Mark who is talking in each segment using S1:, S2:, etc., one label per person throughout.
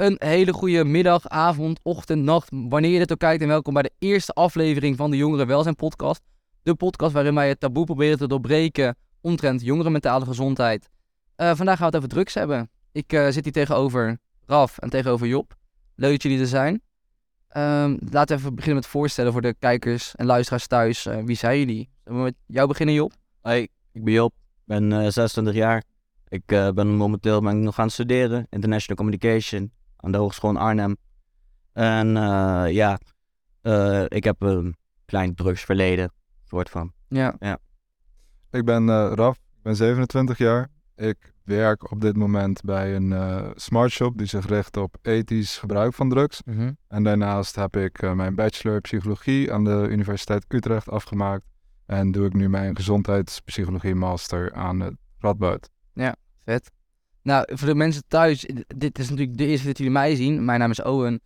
S1: Een hele goede middag, avond, ochtend, nacht, wanneer je dit ook kijkt. En welkom bij de eerste aflevering van de Jongeren Welzijn podcast. De podcast waarin wij het taboe proberen te doorbreken omtrent jongeren mentale gezondheid. Eh, vandaag gaan we het over drugs hebben. Ik eh, zit hier tegenover Raf en tegenover Job. Leuk dat jullie er zijn. Ehm, laten we even beginnen met voorstellen voor de kijkers en luisteraars thuis. Eh, wie zijn jullie? Zullen we met jou beginnen, Job?
S2: Hoi, ik ben Job, ben eh 26 jaar. Ik ben momenteel ben ik nog aan het studeren, International Communication, aan de Hogeschool in Arnhem. En eh, ja, eh, ik heb een klein drugsverleden, soort van.
S1: Ja.
S3: Ik ben eh, Raf, ik ben 27 jaar. Ik werk op dit moment bij een eh smart shop die zich richt op ethisch gebruik van drugs.
S1: Mhm.
S3: En daarnaast heb ik eh, mijn bachelor psychologie aan de Universiteit Utrecht afgemaakt. En doe ik nu mijn gezondheidspsychologie master aan het Radboud.
S1: Vet. Nou, voor de mensen thuis, dit is natuurlijk de eerste dat jullie mij zien. Mijn naam is Owen.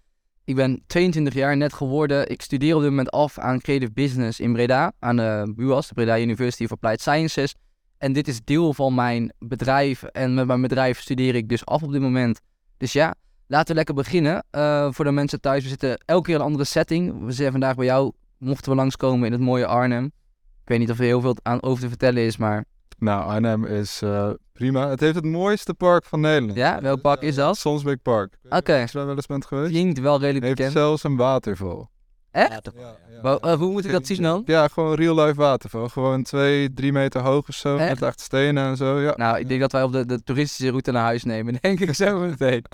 S1: Ik ben 22 jaar net geworden. Ik studeer op dit moment af aan Creative Business in Breda, aan de BUAS, de Breda University of Applied Sciences. En dit is deel van mijn bedrijf. En met mijn bedrijf studeer ik dus af op dit moment. Dus ja, laten we lekker beginnen. Eh, voor de mensen thuis, we zitten elke keer in een andere setting. We zijn vandaag bij jou, mochten we langskomen in het mooie Arnhem. Ik weet niet of er heel veel aan over te vertellen is, maar
S3: Nou, Arnhem is eh, prima. Het heeft het mooiste park van Nederland.
S1: ja, welk park is dat?
S3: Sonsbeek Park.
S1: Oké.
S3: Als je daar wel eens bent geweest?
S1: Klinkt wel redelijk
S3: heeft
S1: bekend.
S3: zelfs een waterval.
S1: Echt?
S3: Ja,
S1: eh, hoe moet ik dat zien dan?
S3: Ja, gewoon real life waterval. Gewoon twee, drie meter hoog of zo.
S1: Echt?
S3: Met echt stenen en zo. Ja.
S1: Nou, ik denk dat wij op de, de toeristische route naar huis nemen. Denk ik zo meteen.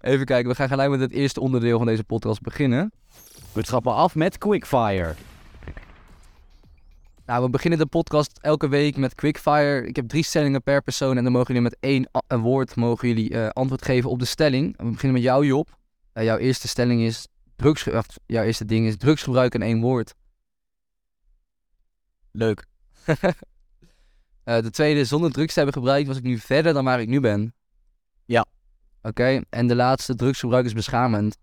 S1: Even kijken, we gaan gelijk met het eerste onderdeel van deze podcast beginnen.
S2: We trappen af met Quickfire.
S1: Nou, we beginnen de podcast elke week met quickfire. Ik heb drie stellingen per persoon en dan mogen jullie met één een woord mogen jullie, eh, antwoord geven op de stelling. We beginnen met jou, Job. Eh, jouw eerste stelling is drugs, of, jouw eerste ding is drugsgebruik in één woord.
S2: Leuk.
S1: Eh, de tweede, zonder drugs te hebben gebruikt, was ik nu verder dan waar ik nu ben.
S2: Ja.
S1: Oké, en de laatste, drugsgebruik is beschamend.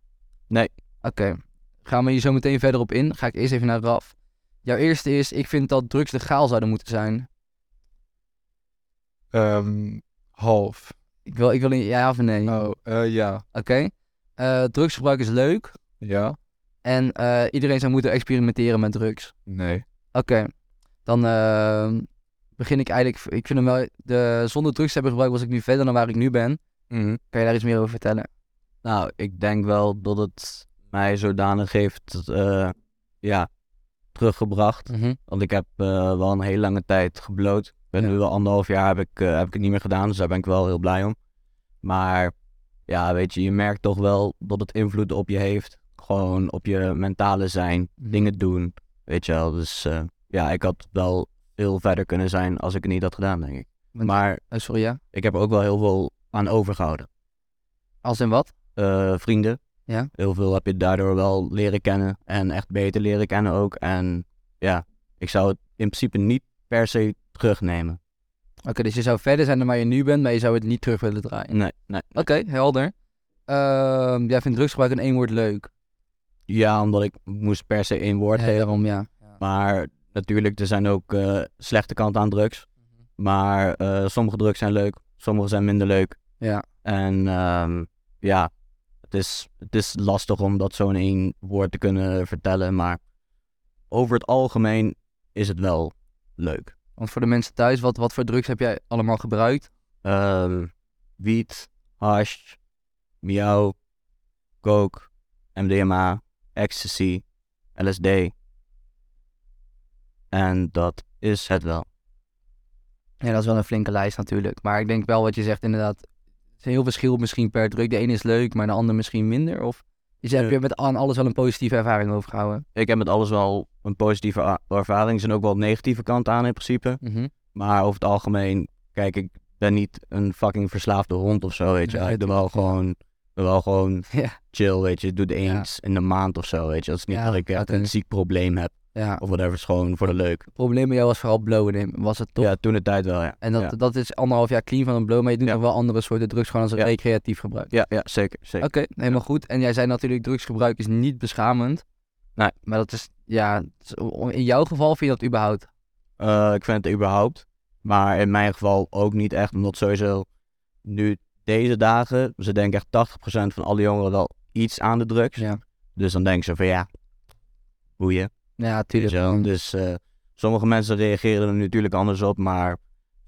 S2: Nee.
S1: Oké, gaan we hier zo meteen verder op in. Ga ik eerst even naar Raf. Jouw eerste is, ik vind dat drugs legaal zouden moeten zijn.
S3: Ehm, half.
S1: Ik wil, ik wil een ja of nee.
S3: Oh, eh, ja.
S1: Oké. Eh, drugsgebruik is leuk.
S3: Ja?
S1: En eh, iedereen zou moeten experimenteren met drugs.
S3: Nee.
S1: Oké. Dan eh, begin ik eigenlijk... Ik vind hem wel... De, zonder drugs te hebben gebruikt was ik nu verder dan waar ik nu ben.
S2: Mhm.
S1: Kan je daar iets meer over vertellen?
S2: Nou, ik denk wel dat het mij zodanig heeft, eh, ja, teruggebracht. Want ik heb eh, wel een hele lange tijd gebloot. Ben
S1: Ja.
S2: nu wel anderhalf jaar heb ik, eh, heb ik het niet meer gedaan, dus daar ben ik wel heel blij om. Maar ja, weet je, je merkt toch wel dat het invloed op je heeft. Gewoon op je mentale zijn,
S1: Mhm.
S2: dingen doen, weet je wel. Dus eh, ja, ik had wel veel verder kunnen zijn als ik het niet had gedaan, denk ik.
S1: Want-
S2: Maar
S1: Oh, sorry, ja.
S2: ik heb er ook wel heel veel aan overgehouden.
S1: Als in wat?
S2: Vrienden.
S1: Ja.
S2: Heel veel heb je daardoor wel leren kennen en echt beter leren kennen ook. En ja, ik zou het in principe niet per se terugnemen.
S1: Oké, dus je zou verder zijn dan waar je nu bent, maar je zou het niet terug willen draaien.
S2: Nee, nee.
S1: Oké, helder. Ehm, jij vindt drugsgebruik in één woord leuk.
S2: Ja, omdat ik moest per se één woord
S1: Ja,
S2: geven.
S1: daarom, ja.
S2: Maar natuurlijk, er zijn ook eh, slechte kanten aan drugs. Maar eh, sommige drugs zijn leuk, sommige zijn minder leuk.
S1: Ja.
S2: En ehm, ja, het is, het is lastig om dat zo in één woord te kunnen vertellen. Maar over het algemeen is het wel leuk.
S1: Want voor de mensen thuis, wat, wat voor drugs heb jij allemaal gebruikt?
S2: Ehm wiet, hash, miauw, coke, MDMA, ecstasy, LSD. En dat is het wel.
S1: Ja, dat is wel een flinke lijst natuurlijk. Maar ik denk wel wat je zegt inderdaad. Is heel verschil misschien per drug. De ene is leuk, maar de ander misschien minder. Of is, heb je met aan alles wel een positieve ervaring overgehouden?
S2: Ik heb met alles wel een positieve ervaring. Er zijn ook wel negatieve kanten aan in principe.
S1: Mhm.
S2: Maar over het algemeen, kijk, ik ben niet een fucking verslaafde hond of zo, weet je. Ik doe wel gewoon, doe wel gewoon
S1: Ja,
S2: chill, weet je. Ik doe het eens in de maand of zo, weet je. Dat is niet
S1: Ja,
S2: dat ik echt een ziek probleem heb.
S1: Ja.
S2: Of whatever, is gewoon voor de leuk.
S1: Het probleem bij jou was vooral blowen nemen. Was het toch?
S2: Ja, toen de tijd wel, ja.
S1: En dat,
S2: ja.
S1: dat is anderhalf jaar clean van een blow, maar je doet
S2: Ja.
S1: nog wel andere soorten drugs gewoon als recreatief gebruik.
S2: Ja, ja, zeker, zeker.
S1: Oké, helemaal goed. En jij zei natuurlijk drugsgebruik is niet beschamend.
S2: Nee.
S1: Maar dat is, ja, in jouw geval vind je dat überhaupt?
S2: Eh, ik vind het überhaupt. Maar in mijn geval ook niet echt, omdat sowieso nu deze dagen, ze denken echt 80% van alle jongeren wel iets aan de drugs.
S1: Ja.
S2: Dus dan denken ze van ja, boeien.
S1: Ja, tuurlijk.
S2: Dus eh, sommige mensen reageren er natuurlijk anders op, maar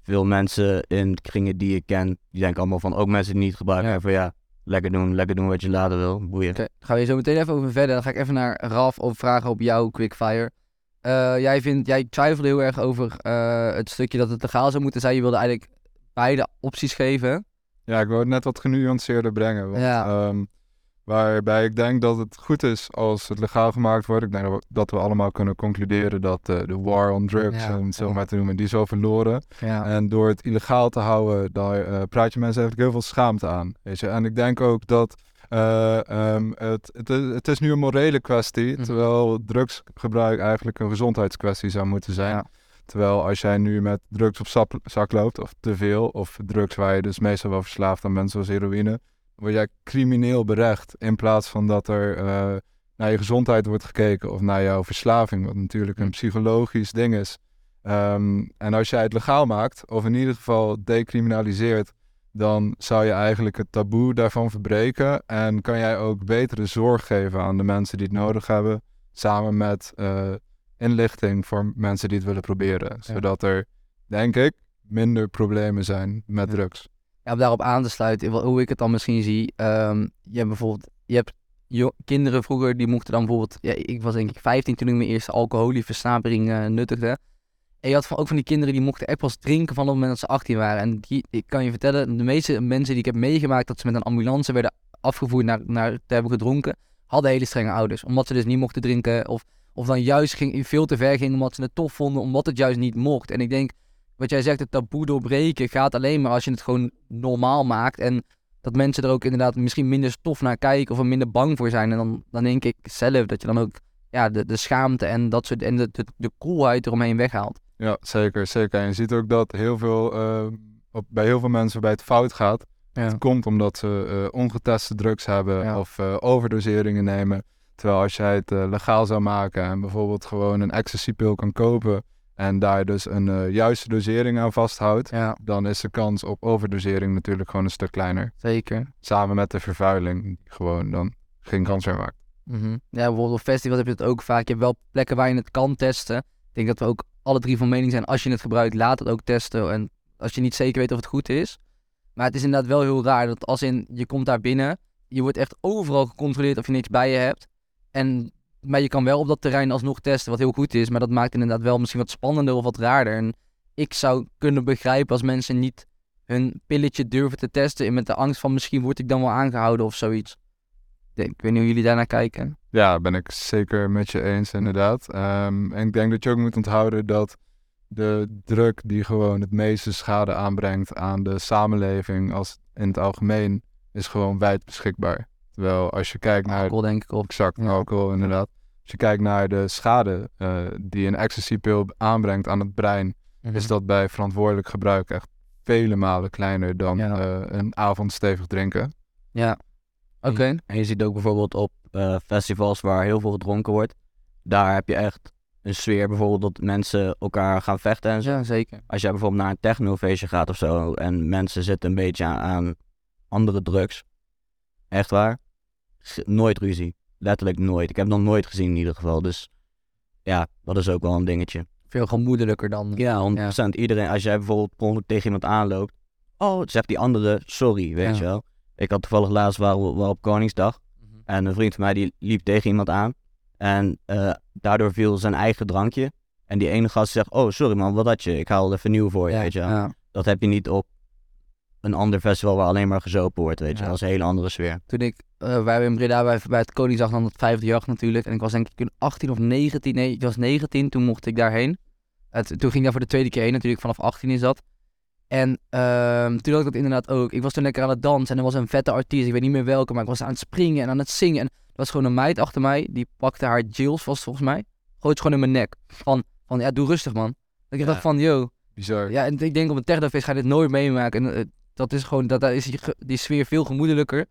S2: veel mensen in kringen die ik ken, die denken allemaal van, ook mensen die niet gebruiken,
S1: Ja.
S2: van ja, lekker doen, lekker doen wat je later wil, boeien.
S1: Oké, gaan we hier zo meteen even over verder. Dan ga ik even naar Raf of vragen op jou, Quickfire. Eh, jij, vindt, jij twijfelde heel erg over eh, het stukje dat het legaal zou moeten zijn. Je wilde eigenlijk beide opties geven.
S3: Ja, ik wil het net wat genuanceerder brengen. Want,
S1: Ja.
S3: ehm, waarbij ik denk dat het goed is als het legaal gemaakt wordt. Ik denk dat we, allemaal kunnen concluderen dat eh, de war on drugs,
S1: Ja.
S3: om het zo
S1: Ja.
S3: maar te noemen, die is al verloren.
S1: Ja.
S3: En door het illegaal te houden, daar eh, praat je mensen eigenlijk heel veel schaamte aan. Weet je? En ik denk ook dat eh, ehm, het, het, het is nu een morele kwestie,
S1: Mhm.
S3: terwijl drugsgebruik eigenlijk een gezondheidskwestie zou moeten zijn. Terwijl als jij nu met drugs op zak loopt, of te veel, of drugs waar je dus meestal wel verslaafd aan bent, zoals heroïne, word jij crimineel berecht. In plaats van dat er eh, naar je gezondheid wordt gekeken of naar jouw verslaving, wat natuurlijk een
S1: Hm.
S3: psychologisch ding is. Ehm, en als jij het legaal maakt, of in ieder geval decriminaliseert, dan zou je eigenlijk het taboe daarvan verbreken. En kan jij ook betere zorg geven aan de mensen die het nodig hebben, samen met eh, inlichting voor mensen die het willen proberen. Zodat er, denk ik, minder problemen zijn met
S1: Ja.
S3: drugs.
S1: Ja, om daarop aan te sluiten, hoe ik het dan misschien zie. ehm, je hebt bijvoorbeeld, je hebt kinderen vroeger, die mochten dan bijvoorbeeld, ja, ik was denk ik 15 toen ik mijn eerste alcoholieversnapering eh nuttigde. En je had van, ook van die kinderen die mochten echt pas drinken van het moment dat ze 18 waren. En die, ik kan je vertellen, de meeste mensen die ik heb meegemaakt dat ze met een ambulance werden afgevoerd naar, naar te hebben gedronken, hadden hele strenge ouders. Omdat ze dus niet mochten drinken of, of dan juist ging, veel te ver gingen omdat ze het tof vonden, omdat het juist niet mocht. En ik denk, wat jij zegt, het taboe doorbreken gaat alleen maar als je het gewoon normaal maakt. En dat mensen er ook inderdaad misschien minder stof naar kijken of er minder bang voor zijn. En dan, dan denk ik zelf dat je dan ook ja, de, de schaamte en dat soort en de, de, de coolheid eromheen weghaalt.
S3: Ja, zeker, zeker. En je ziet ook dat heel veel, eh, op, bij heel veel mensen bij het fout gaat.
S1: Ja.
S3: Het komt omdat ze eh, ongeteste drugs hebben
S1: Ja.
S3: of eh, overdoseringen nemen. Terwijl als jij het eh, legaal zou maken en bijvoorbeeld gewoon een ecstasy-pil kan kopen en daar dus een eh, juiste dosering aan vasthoudt,
S1: Ja,
S3: dan is de kans op overdosering natuurlijk gewoon een stuk kleiner.
S1: zeker.
S3: Samen met de vervuiling, die gewoon dan geen kans meer maakt.
S1: Mhm. Ja, bijvoorbeeld op festivals heb je het ook vaak. Je hebt wel plekken waar je het kan testen. Ik denk dat we ook alle drie van mening zijn, als je het gebruikt, laat het ook testen. En als je niet zeker weet of het goed is. Maar het is inderdaad wel heel raar dat als in, je komt daar binnen, je wordt echt overal gecontroleerd of je niks bij je hebt. En, maar je kan wel op dat terrein alsnog testen, wat heel goed is. Maar dat maakt inderdaad wel misschien wat spannender of wat raarder. En ik zou kunnen begrijpen als mensen niet hun pilletje durven te testen. Met de angst van misschien word ik dan wel aangehouden of zoiets. Ik weet niet hoe jullie daarnaar kijken.
S3: Ja, ben ik zeker met je eens, inderdaad. Ehm, en ik denk dat je ook moet onthouden dat de druk die gewoon het meeste schade aanbrengt aan de samenleving als in het algemeen, is gewoon wijd beschikbaar. Terwijl als je kijkt naar
S1: Alcohol denk ik op.
S3: exact
S1: Ja.
S3: alcohol, inderdaad. Als je kijkt naar de schade eh, die een ecstasy-pil aanbrengt aan het brein, is dat bij verantwoordelijk gebruik echt vele malen kleiner dan
S1: Ja.
S3: eh, een avond stevig drinken.
S1: Ja. Oké.
S2: En je ziet ook bijvoorbeeld op eh, festivals waar heel veel gedronken wordt, daar heb je echt een sfeer bijvoorbeeld dat mensen elkaar gaan vechten en zo.
S1: Ja, zeker.
S2: Als jij bijvoorbeeld naar een technofeestje gaat of zo en mensen zitten een beetje aan, aan andere drugs, echt waar, nooit ruzie. Letterlijk nooit. Ik heb nog nooit gezien in ieder geval. Dus ja, dat is ook wel een dingetje.
S1: Veel gemoedelijker dan.
S2: Ja, 100%. Iedereen, als jij bijvoorbeeld per ongeluk tegen iemand aanloopt, oh, zegt die andere sorry, weet
S1: Ja.
S2: je wel. Ik had toevallig laatst waar we op Koningsdag
S1: Mhm.
S2: en een vriend van mij die liep tegen iemand aan en eh, daardoor viel zijn eigen drankje. En die ene gast zegt, oh sorry man, wat had je? Ik haal even nieuw voor je, weet je wel. Dat heb je niet op een ander festival waar alleen maar gezopen wordt, weet je
S1: Ja.
S2: wel. Dat is een hele andere sfeer.
S1: Toen ik, eh, wij hebben in Breda bij, bij het Koningsdag dan het vijfde jacht natuurlijk. En ik was denk ik toen 18 of 19. Nee, ik was 19. Toen mocht ik daarheen. Het, toen ging ik daar voor de tweede keer heen natuurlijk. Vanaf 18 is dat. En ehm, toen had ik dat inderdaad ook. Ik was toen lekker aan het dansen. En er was een vette artiest. Ik weet niet meer welke. Maar ik was aan het springen en aan het zingen. En er was gewoon een meid achter mij. Die pakte haar Jills vast volgens mij. Gooit ze gewoon in mijn nek. Van, van ja, doe rustig man. Dat ik
S2: Ja.
S1: dacht van, yo.
S3: Bizar.
S1: Ja, en ik denk op een technofeest ga je dit nooit meemaken. En eh, dat is gewoon, dat, daar is die sfeer veel gemoedelijker.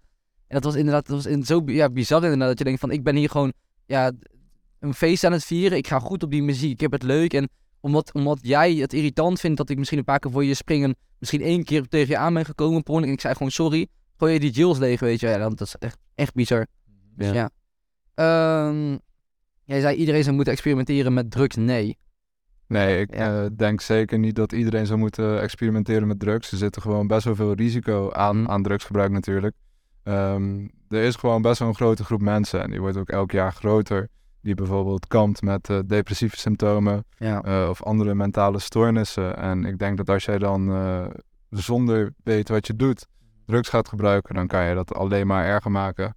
S1: Dat was inderdaad, dat was in, zo ja, bizar inderdaad, dat je denkt van, ik ben hier gewoon, ja, een feest aan het vieren. Ik ga goed op die muziek, ik heb het leuk. En omdat, omdat jij het irritant vindt dat ik misschien een paar keer voor je springen, misschien één keer tegen je aan ben gekomen, per en ik zei gewoon sorry, gooi je die Jills leeg, weet je. Ja, dat is echt, echt bizar. Dus
S2: Ja.
S1: ja. Ehm, jij zei iedereen zou moeten experimenteren met drugs. Nee.
S3: Nee, ik
S1: Ja.
S3: eh, denk zeker niet dat iedereen zou moeten experimenteren met drugs. Er zit er gewoon best wel veel risico aan,
S1: Mhm.
S3: aan drugsgebruik natuurlijk. Ehm, er is gewoon best wel een grote groep mensen en die wordt ook elk jaar groter. Die bijvoorbeeld kampt met eh, depressieve symptomen
S1: Ja.
S3: eh, of andere mentale stoornissen. En ik denk dat als jij dan eh, zonder weet wat je doet, drugs gaat gebruiken, dan kan je dat alleen maar erger maken.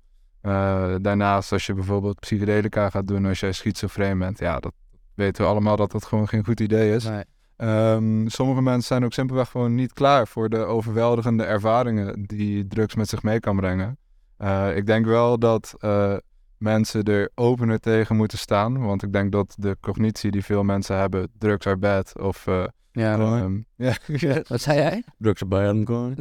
S3: Daarnaast, als je bijvoorbeeld psychedelica gaat doen als jij schizofreen bent, ja, dat weten we allemaal dat dat gewoon geen goed idee is.
S1: Nee.
S3: Ehm, sommige mensen zijn ook simpelweg gewoon niet klaar voor de overweldigende ervaringen die drugs met zich mee kan brengen. Eh, ik denk wel dat eh, mensen er opener tegen moeten staan, want ik denk dat de cognitie die veel mensen hebben, drugs are bad of... eh,
S1: Ja.
S3: ehm, ja,
S1: Wat zei jij?
S2: Drugs erbij aan gewoon.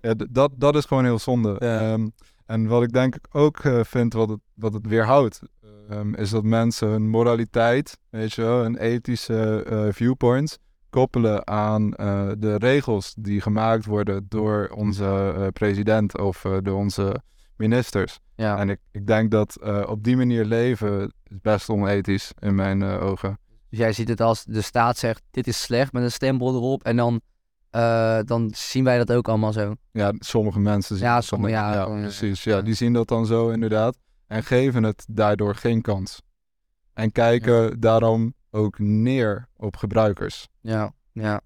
S3: Ja, dat, dat is gewoon heel zonde.
S1: Ja.
S3: Ehm, en wat ik denk ik ook vind wat het, wat het weerhoudt, ehm, is dat mensen hun moraliteit, weet je wel, hun ethische eh, viewpoints koppelen aan eh, de regels die gemaakt worden door onze eh, president of door onze ministers.
S1: Ja.
S3: En ik, ik denk dat op die manier leven is best onethisch in mijn ogen.
S1: Dus jij ziet het als de staat zegt, dit is slecht met een stempel erop. En dan, dan zien wij dat ook allemaal zo.
S3: Ja, sommige mensen zien
S1: Ja,
S3: dat
S1: sommige- ja, gewoon,
S3: precies.
S1: ja.
S3: Ja, die zien dat dan zo inderdaad. En geven het daardoor geen kans. En kijken daarom ook neer op gebruikers.
S1: Ja, ja.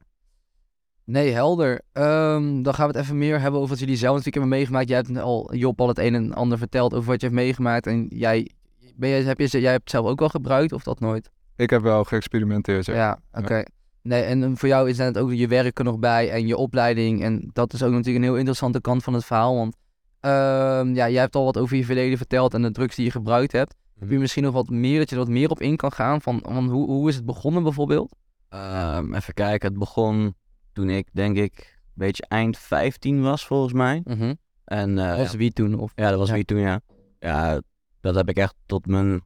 S1: Nee, helder. Ehm, dan gaan we het even meer hebben over wat jullie zelf natuurlijk hebben meegemaakt. Jij hebt al, Job, al het een en ander verteld over wat je hebt meegemaakt. En jij, ben jij, heb je, jij hebt het zelf ook wel gebruikt of dat nooit?
S3: Ik heb wel geëxperimenteerd. Ja.
S1: Ja, oké. Nee, en voor jou is net ook je werk er nog bij en je opleiding. En dat is ook natuurlijk een heel interessante kant van het verhaal. Want ehm, ja, jij hebt al wat over je verleden verteld en de drugs die je gebruikt hebt. Heb je misschien nog wat meer, dat je er wat meer op in kan gaan? Van, van hoe, hoe is het begonnen bijvoorbeeld?
S2: Ehm, even kijken, het begon toen ik denk ik een beetje eind 15 was volgens mij. En eh,
S1: was
S2: ja,
S1: wie toen? Of...
S2: ja, dat was
S1: ja.
S2: wie toen ja. Ja, dat heb ik echt tot mijn,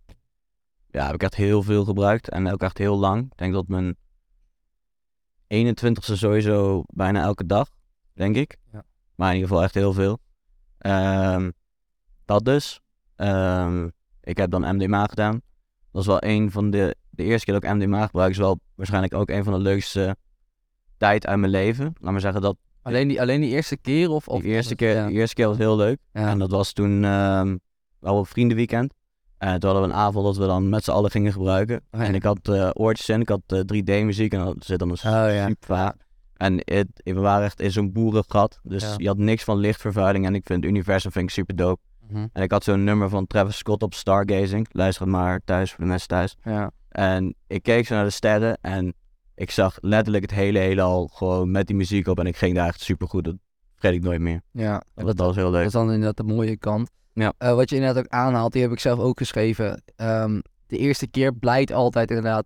S2: ja, heb ik echt heel veel gebruikt en ook echt heel lang. Ik denk dat mijn 21ste sowieso bijna elke dag, denk ik.
S1: Ja.
S2: Maar in ieder geval echt heel veel. Ehm, dat dus. Ehm, ik heb dan MDMA gedaan. Dat is wel een van de, de eerste keer dat ik MDMA gebruik, is wel waarschijnlijk ook een van de leukste tijd uit mijn leven. Laat maar zeggen dat
S1: Alleen, die, alleen die eerste keer? Of, of
S2: die eerste keer,
S1: Ja.
S2: die eerste keer was heel leuk.
S1: Ja.
S2: En dat was toen ehm wel op vriendenweekend. En toen hadden we een avond dat we dan met z'n allen gingen gebruiken.
S1: Oh ja.
S2: En ik had eh, oortjes in, ik had eh, 3D-muziek en dat zit dan een
S1: Oh
S2: super vaak. En het, we waren echt in zo'n boerengat. Dus
S1: Ja.
S2: je had niks van lichtvervuiling. En ik vind het universum vind ik super dope.
S1: Mhm.
S2: En ik had zo'n nummer van Travis Scott op Stargazing. Luister het maar thuis voor de mensen thuis.
S1: Ja.
S2: En ik keek zo naar de sterren en ik zag letterlijk het hele heelal gewoon met die muziek op. En ik ging daar echt super goed. Dat vergeet ik nooit meer.
S1: ja.
S2: Dat, dat was heel
S1: Dat
S2: leuk.
S1: is dan inderdaad de mooie kant.
S2: Ja.
S1: Eh, wat je inderdaad ook aanhaalt, die heb ik zelf ook geschreven. Ehm, de eerste keer blijkt altijd inderdaad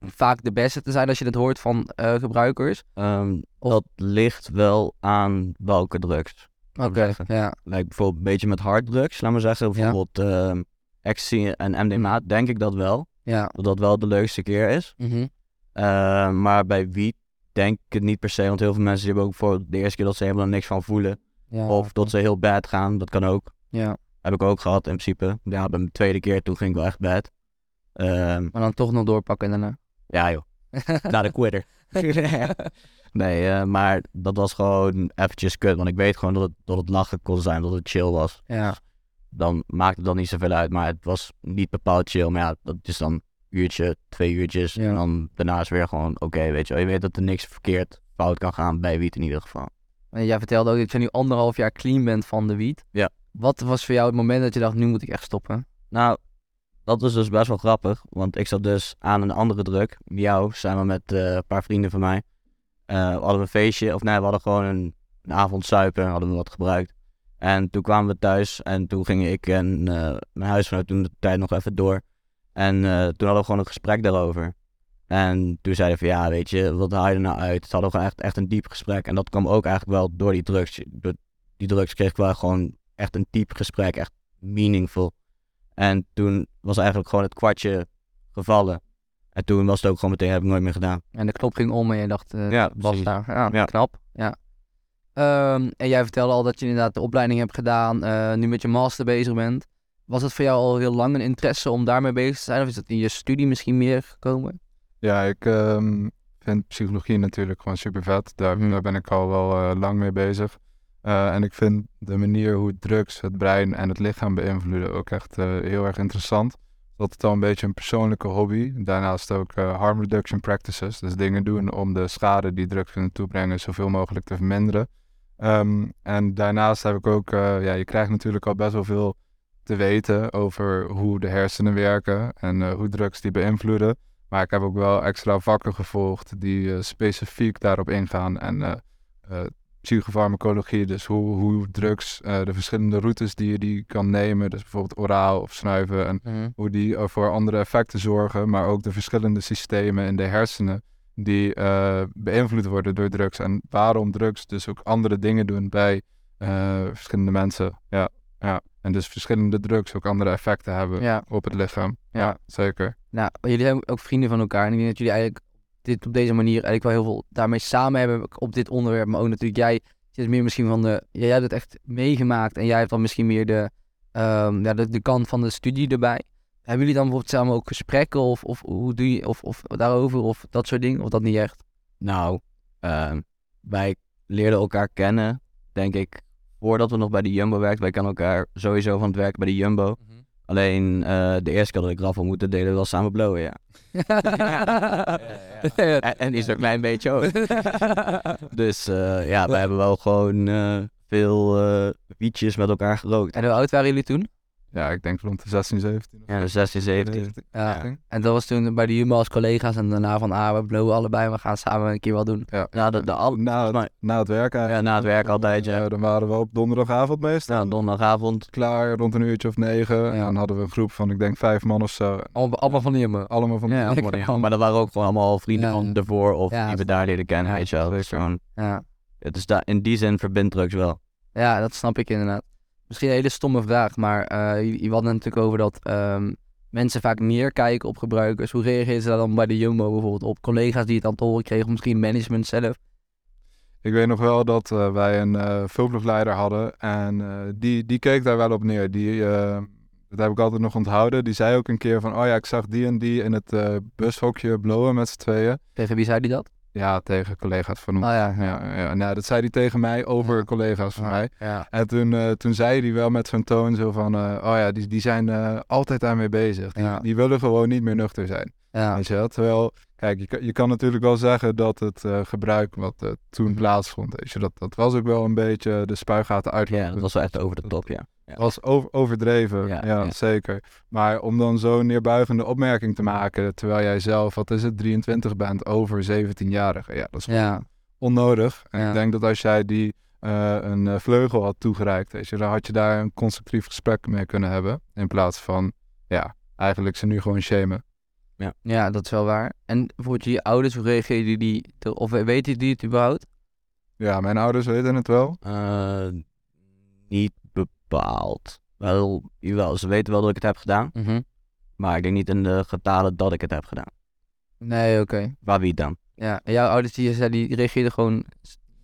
S1: vaak de beste te zijn als je het hoort van eh, gebruikers.
S2: Ehm,
S1: Of-
S2: Dat ligt wel aan welke drugs.
S1: Oké, ja.
S2: Lijkt bijvoorbeeld een beetje met harddrugs, laat maar zeggen. Bijvoorbeeld ehm ecstasy en MDMA, denk ik dat wel.
S1: Ja.
S2: Dat dat wel de leukste keer is.
S1: Mhm.
S2: Ehm, maar bij wiet denk ik het niet per se. Want heel veel mensen hebben ook voor de eerste keer dat ze helemaal niks van voelen.
S1: ja.
S2: Of dat ze heel bad gaan, dat kan ook.
S1: Ja,
S2: Heb ik ook gehad in principe. Ja, bij mijn tweede keer toen ging ik wel echt bad.
S1: Maar dan toch nog doorpakken daarna.
S2: Ja joh, naar de quitter. nee, eh, maar dat was gewoon eventjes kut. Want ik weet gewoon dat het, dat het lachen kon zijn, dat het chill was.
S1: ja.
S2: Dan maakte het dan niet zoveel uit. Maar het was niet bepaald chill. Maar ja, dat is dan een uurtje, twee uurtjes.
S1: Ja.
S2: En dan daarna is weer gewoon oké, weet je wel. Je weet dat er niks verkeerd fout kan gaan bij wiet in ieder geval.
S1: En jij vertelde ook dat je nu anderhalf jaar clean bent van de wiet.
S2: Ja.
S1: Wat was voor jou het moment dat je dacht, nu moet ik echt stoppen?
S2: Nou, dat is dus best wel grappig. Want ik zat dus aan een andere druk. Jou, samen met eh, een paar vrienden van mij. Eh, we hadden een feestje. Of nee, we hadden gewoon een, avond suipen. Hadden we wat gebruikt. En toen kwamen we thuis. En toen gingen ik en eh, mijn huisgenoot toen de tijd nog even door. En toen hadden we gewoon een gesprek daarover. En toen zeiden we van ja, weet je, wat haal je er nou uit? Het hadden we gewoon echt, echt een diep gesprek. En dat kwam ook eigenlijk wel door die drugs. Door die drugs kreeg ik wel gewoon echt een diep gesprek. Echt meaningful. En toen was eigenlijk gewoon het kwartje gevallen. En toen was het ook gewoon meteen, heb ik nooit meer gedaan.
S1: En de knop ging om en je dacht, eh
S2: Ja,
S1: was
S2: precies.
S1: daar. Ja,
S2: Ja.
S1: knap. Ja. Ehm, en jij vertelde al dat je inderdaad de opleiding hebt gedaan, eh, nu met je master bezig bent. Was het voor jou al heel lang een interesse om daarmee bezig te zijn? Of is dat in je studie misschien meer gekomen?
S3: Ja, ik ehm, vind psychologie natuurlijk gewoon super vet. Daar,
S1: Mhm.
S3: daar ben ik al wel eh, lang mee bezig. Eh, en ik vind de manier hoe drugs het brein en het lichaam beïnvloeden ook echt eh, heel erg interessant. Dat is al een beetje een persoonlijke hobby. Daarnaast ook eh, harm reduction practices. Dus dingen doen om de schade die drugs kunnen toebrengen zoveel mogelijk te verminderen. Ehm, en daarnaast heb ik ook, ja, je krijgt natuurlijk al best wel veel te weten over hoe de hersenen werken en hoe drugs die beïnvloeden. Maar ik heb ook wel extra vakken gevolgd die specifiek daarop ingaan. En psychofarmacologie, dus hoe, hoe drugs, eh, de verschillende routes die je die kan nemen. Dus bijvoorbeeld oraal of snuiven. En hoe die voor andere effecten zorgen. Maar ook de verschillende systemen in de hersenen die eh, beïnvloed worden door drugs. En waarom drugs dus ook andere dingen doen bij eh, verschillende mensen. Ja, ja. En dus verschillende drugs ook andere effecten hebben
S1: Ja.
S3: op het lichaam.
S1: Ja.
S3: ja zeker.
S1: Nou, jullie zijn ook vrienden van elkaar. En ik denk dat jullie eigenlijk dit op deze manier eigenlijk wel heel veel daarmee samen hebben op dit onderwerp. Maar ook natuurlijk jij zit meer misschien van de... Jij hebt het echt meegemaakt en jij hebt dan misschien meer de, ehm, ja, de, de kant van de studie erbij. Hebben jullie dan bijvoorbeeld samen ook gesprekken of, of hoe doe je, of, of daarover of dat soort dingen? Of dat niet echt?
S2: Nou, ehm, wij leerden elkaar kennen, denk ik, voordat we nog bij de Jumbo werkten. Wij kennen elkaar sowieso van het werk bij de Jumbo. Alleen eh, de eerste keer dat ik Raf ontmoette, deden we wel samen blowen, ja. En, en die is er een klein beetje ook. Dus eh, ja, wij hebben wel gewoon eh, veel eh wietjes met elkaar gerookt.
S1: En hoe oud waren jullie toen?
S3: Ja, ik denk rond de 16, 17. of
S2: Ja, dus 16, 17.
S1: Ja.
S3: Ja.
S1: En dat was toen bij de Jumbo als collega's en daarna van, ah, we blowen allebei, we gaan samen een keer wat doen.
S3: Ja.
S2: Ja, de, de al-
S3: na, het,
S2: maar-
S3: na het werk eigenlijk.
S2: ja, na het werk altijd, ja.
S3: Ja, dan waren we op donderdagavond meestal.
S2: Nou, donderdagavond.
S3: Klaar, rond een uurtje of negen.
S1: Ja.
S3: En dan hadden we een groep van, ik denk, vijf man of zo.
S1: Allemaal, allemaal van de Jumbo.
S3: Allemaal van...
S1: Ja,
S2: Ja, maar dat waren ook gewoon allemaal vrienden
S1: Ja.
S2: van ervoor of
S1: Ja,
S2: die we daar leren kennen,
S1: Ja,
S2: weet je wel. Dus gewoon,
S1: Ja.
S2: het is daar, in die zin verbindt drugs wel.
S1: Ja, dat snap ik inderdaad. Misschien een hele stomme vraag, maar eh je, je had het natuurlijk over dat ehm, mensen vaak neerkijken op gebruikers. Hoe reageerden ze daar dan bij de Jumbo bijvoorbeeld op? Collega's die het aan het horen kregen, of misschien management zelf?
S3: Ik weet nog wel dat eh, wij een vulploegleider hadden. En die, die keek daar wel op neer. Die, dat heb ik altijd nog onthouden. Die zei ook een keer van, oh ja, ik zag die en die in het bushokje blowen met z'n tweeën.
S1: Tegen wie zei die dat?
S3: Ja, tegen collega's van ons.
S1: Oh ja,
S3: ja, ja. Nou, dat zei hij tegen mij over collega's van mij. En toen, eh, toen zei hij wel met zo'n toon zo van, eh, oh ja, die, die zijn eh, altijd daarmee bezig. Die, die willen gewoon niet meer nuchter zijn.
S1: Ja.
S3: Weet je wel? Terwijl, kijk, je, kan- je kan natuurlijk wel zeggen dat het eh, gebruik wat eh, toen plaatsvond, weet je, dat, dat was ook wel een beetje de spuigaten uit.
S2: Ja, dat was wel echt over de top, ja. ja.
S3: was over, overdreven,
S2: Ja,
S3: zeker. Maar om dan zo'n neerbuigende opmerking te maken, terwijl jij zelf, wat is het, 23 bent, over 17-jarigen, ja, dat is
S1: Ja.
S3: onnodig. En ik denk dat als jij die eh, een vleugel had toegereikt, weet je, dan had je daar een constructief gesprek mee kunnen hebben, in plaats van, ja, eigenlijk ze nu gewoon shamen.
S1: Ja, dat is wel waar. En bijvoorbeeld je ouders, hoe reageerden die? te- Of weten die het überhaupt?
S3: Ja, mijn ouders weten het wel.
S2: Eh, niet bepaald. Wel, jawel, ze weten wel dat ik het heb gedaan, maar ik denk niet in de getalen dat ik het heb gedaan.
S1: Nee, oké.
S2: Waar wie dan?
S1: Ja, en jouw ouders die, zei, die reageerden gewoon,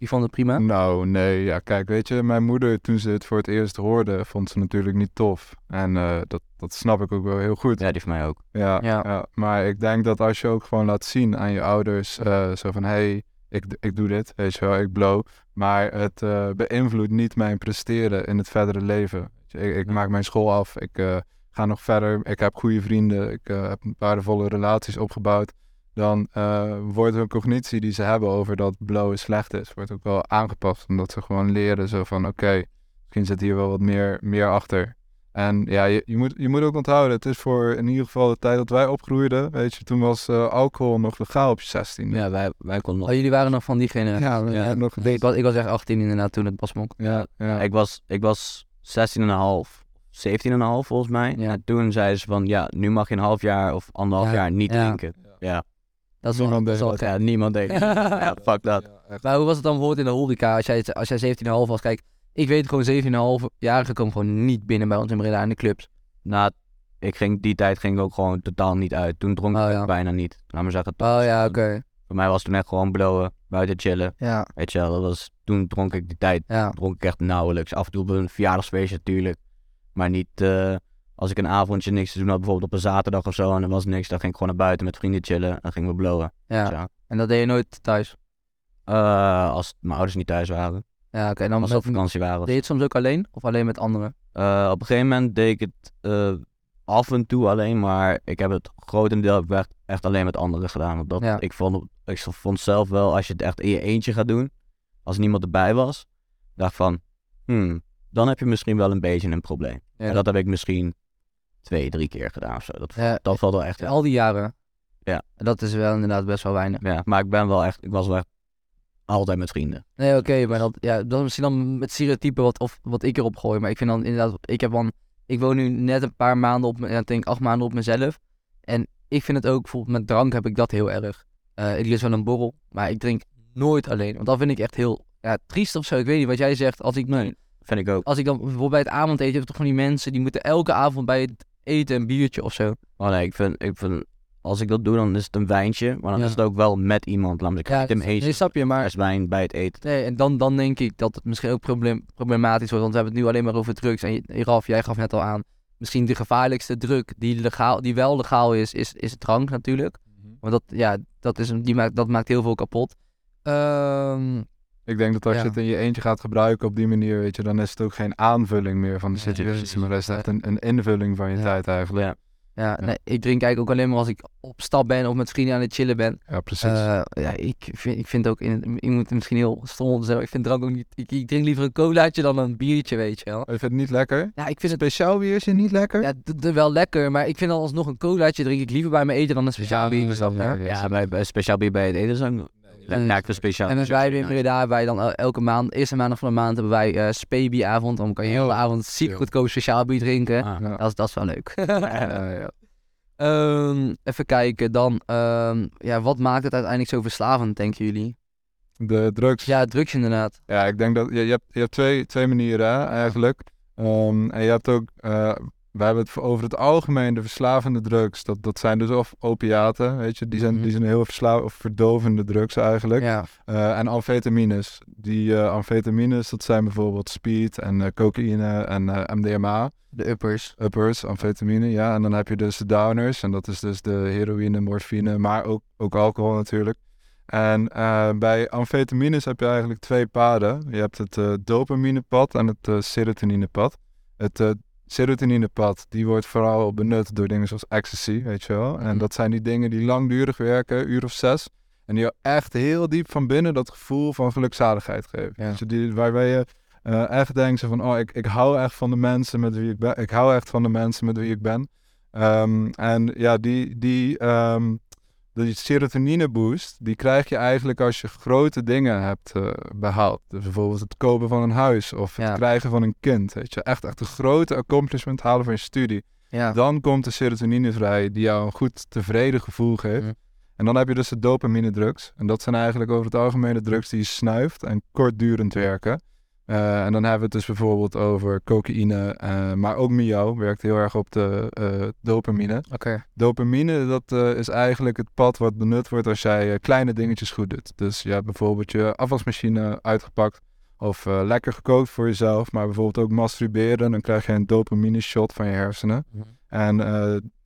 S1: die vonden het prima?
S3: Nou, nee, ja, kijk, weet je, mijn moeder, toen ze het voor het eerst hoorde, vond ze natuurlijk niet tof. En eh, dat, dat snap ik ook wel heel goed.
S2: Ja, die van mij ook.
S3: Ja,
S1: Ja.
S3: ja. maar ik denk dat als je ook gewoon laat zien aan je ouders, eh, zo van, hé, hey, ik, ik doe dit, weet je wel, ik blow. Maar het eh, beïnvloedt niet mijn presteren in het verdere leven. Weet je, Ik, ik
S2: Ja.
S3: maak mijn school af, ik eh, ga nog verder, ik heb goede vrienden, ik heb waardevolle relaties opgebouwd. Dan eh, wordt hun cognitie die ze hebben over dat blowen slecht is, wordt ook wel aangepast. Omdat ze gewoon leren zo van, oké, misschien zit hier wel wat meer, meer achter. En ja, je, je, moet, je moet ook onthouden, het is voor in ieder geval de tijd dat wij opgroeiden, weet je, toen was eh, alcohol nog legaal op je 16.
S2: Ja, wij, wij konden nog...
S1: Oh, jullie waren nog van die generatie?
S3: ja, we-
S2: Ja.
S3: nog
S1: Ik was, ik was echt 18 inderdaad toen het pas mocht.
S3: Ja, ja.
S2: Ik was, ik was 16,5, 17,5 volgens mij.
S1: Ja.
S2: En toen zeiden ze van, ja, nu mag je een half jaar of anderhalf
S1: Ja,
S2: jaar niet drinken. Ja,
S1: Dat is
S3: Niemand
S1: dat wel
S3: deed
S1: gek.
S2: ja niemand deed het. Ja, fuck dat.
S3: Ja.
S1: Maar hoe was het dan bijvoorbeeld in de horeca als jij, als jij 17,5 was? Kijk, ik weet gewoon 17,5-jarigen komen gewoon niet binnen bij ons in Breda in de clubs.
S2: Nou, ik ging, die tijd ging ik ook gewoon totaal niet uit. Toen dronk
S1: Oh,
S2: ik
S1: ja.
S2: bijna niet. Laat maar zeggen.
S1: Oh ja, oké.
S2: Voor mij was het toen echt gewoon blowen, buiten chillen.
S1: Ja,
S2: Weet je wel, dat was, toen dronk ik die tijd
S1: ja.
S2: dronk ik echt nauwelijks. Af en toe op een verjaardagsfeestje natuurlijk. Maar niet eh, als ik een avondje niks te doen had, bijvoorbeeld op een zaterdag of zo. En er was niks, dan ging ik gewoon naar buiten met vrienden chillen. En gingen we blowen.
S1: ja. En dat deed je nooit thuis?
S2: Eh, als mijn ouders niet thuis waren.
S1: Ja, oké. En dan
S2: Als ze op vakantie waren.
S1: deed je het soms ook alleen? Of alleen met anderen?
S2: Eh, op een gegeven moment deed ik het eh, af en toe alleen, maar ik heb het grotendeels echt, echt alleen met anderen gedaan. Want dat,
S1: Ja.
S2: ik, vond, ik vond zelf wel, als je het echt in je eentje gaat doen, als niemand erbij was, dacht van, hmm, dan heb je misschien wel een beetje een probleem.
S1: Ja,
S2: en dat heb ik misschien twee, drie keer gedaan of zo. Dat,
S1: Ja,
S2: dat valt wel echt
S1: al die jaren?
S2: Ja.
S1: Dat is wel inderdaad best wel weinig.
S2: Ja, maar ik ben wel echt, ik was wel echt altijd met vrienden.
S1: Nee, oké, maar dat, ja, dat is misschien dan met stereotypen wat, of, wat ik erop gooi. Maar ik vind dan inderdaad, ik heb dan, ik woon nu net een paar maanden op, ik denk acht maanden op mezelf. En ik vind het ook, bijvoorbeeld met drank heb ik dat heel erg. Eh ik lust wel een borrel, maar ik drink nooit alleen. Want dat vind ik echt heel, ja, triest of zo. Ik weet niet wat jij zegt. Als ik,
S2: Nee. Vind ik ook.
S1: als ik dan bijvoorbeeld bij het avondeten, heb toch van die mensen, die moeten elke avond bij het eten een biertje of zo.
S2: Oh nee, ik vind, ik vind, als ik dat doe, dan is het een wijntje. Maar dan
S1: Ja.
S2: is het ook wel met iemand. Laat me niet in mijn
S1: nee, snap je, maar
S2: fles wijn bij het eten.
S1: Nee, en dan, dan denk ik dat het misschien ook probleem, problematisch wordt. Want we hebben het nu alleen maar over drugs. En je- Ralf, jij gaf net al aan. Misschien de gevaarlijkste druk die, legaal, die wel legaal is, is, is drank natuurlijk. Want dat, ja, dat, is een, die maakt, dat maakt heel veel kapot. Ehm,
S3: Ik denk dat als
S1: Ja.
S3: je het in je eentje gaat gebruiken op die manier, weet je, dan is het ook geen aanvulling meer van de situatie, maar dat is echt een, een invulling van je tijd eigenlijk.
S2: Ja.
S1: ja,
S3: Ja.
S1: Nee, ik drink eigenlijk ook alleen maar als ik op stap ben of met vrienden aan het chillen ben.
S3: Ja, precies.
S1: Eh, ja, ik vind, ik vind ook, in, ik moet misschien heel stom zeggen, ik vind drank ook niet, ik, ik drink liever een colaatje dan een biertje, weet je wel.
S3: je vindt het niet lekker?
S1: Ja, ik vind het
S3: Speciaal biertje niet lekker?
S1: Ja, wel lekker, maar ik vind alsnog een colaatje drink ik liever bij mijn eten dan een speciaal bier.
S3: ja,
S2: Ja, speciaal bier bij het eten is
S1: En-
S2: ja, ik vind speciaal.
S1: En wij in Breda hebben wij dan el- elke maand, eerste maandag van de maand hebben wij eh speebieavond. Dan kan je de
S3: Oh,
S1: avond ziek goedkoop speciaal bier drinken.
S2: Ah.
S3: Ja.
S1: Dat, is, dat is wel leuk.
S3: Ja, ja.
S1: Ehm, even kijken, dan, ehm, ja, wat maakt het uiteindelijk zo verslavend, denken jullie?
S3: De drugs.
S1: Ja, drugs inderdaad.
S3: Ja, ik denk dat je, je hebt, je hebt twee, twee manieren hè, eigenlijk. Ehm, en je hebt ook, eh we hebben het over het algemeen de verslavende drugs. Dat, dat zijn dus of opiaten, weet je, die zijn,
S1: Mhm.
S3: die zijn heel verslavend of verdovende drugs eigenlijk.
S1: Ja,
S3: Eh, en amfetamines. Die eh, amfetamines, dat zijn bijvoorbeeld speed en eh, cocaïne en MDMA.
S1: de uppers.
S3: Uppers, amfetamine, ja. En dan heb je dus de downers. En dat is dus de heroïne, morfine, maar ook, ook alcohol natuurlijk. En bij amfetamines heb je eigenlijk twee paden. Je hebt het dopaminepad en het serotoninepad. Het serotoninepad, die wordt vooral benut door dingen zoals ecstasy, weet je wel. En
S1: Mhm.
S3: dat zijn die dingen die langdurig werken, uur of zes. En die jou echt heel diep van binnen dat gevoel van gelukzaligheid geven.
S1: Ja.
S3: Dus die, waarbij je eh, echt denkt van, oh, ik, ik hou echt van de mensen met wie ik ben. Ik hou echt van de mensen met wie ik ben. Ehm, en ja, die, die, ehm, die serotonine boost, die krijg je eigenlijk als je grote dingen hebt eh, behaald. Dus bijvoorbeeld het kopen van een huis of het
S1: Ja.
S3: krijgen van een kind. Weet je, echt, echt een grote accomplishment halen van je studie.
S1: Ja,
S3: Dan komt de serotonine vrij, die jou een goed tevreden gevoel geeft.
S1: Mhm.
S3: En dan heb je dus de dopamine drugs. En dat zijn eigenlijk over het algemeen de drugs die je snuift en kortdurend werken. Eh, en dan hebben we het dus bijvoorbeeld over cocaïne, eh, maar ook miauw werkt heel erg op de eh, dopamine.
S1: oké.
S3: Dopamine, dat is eigenlijk het pad wat benut wordt als jij kleine dingetjes goed doet. Dus je hebt bijvoorbeeld je afwasmachine uitgepakt of lekker gekookt voor jezelf, maar bijvoorbeeld ook masturberen. Dan krijg je een dopamine shot van je hersenen.
S1: Mhm.
S3: En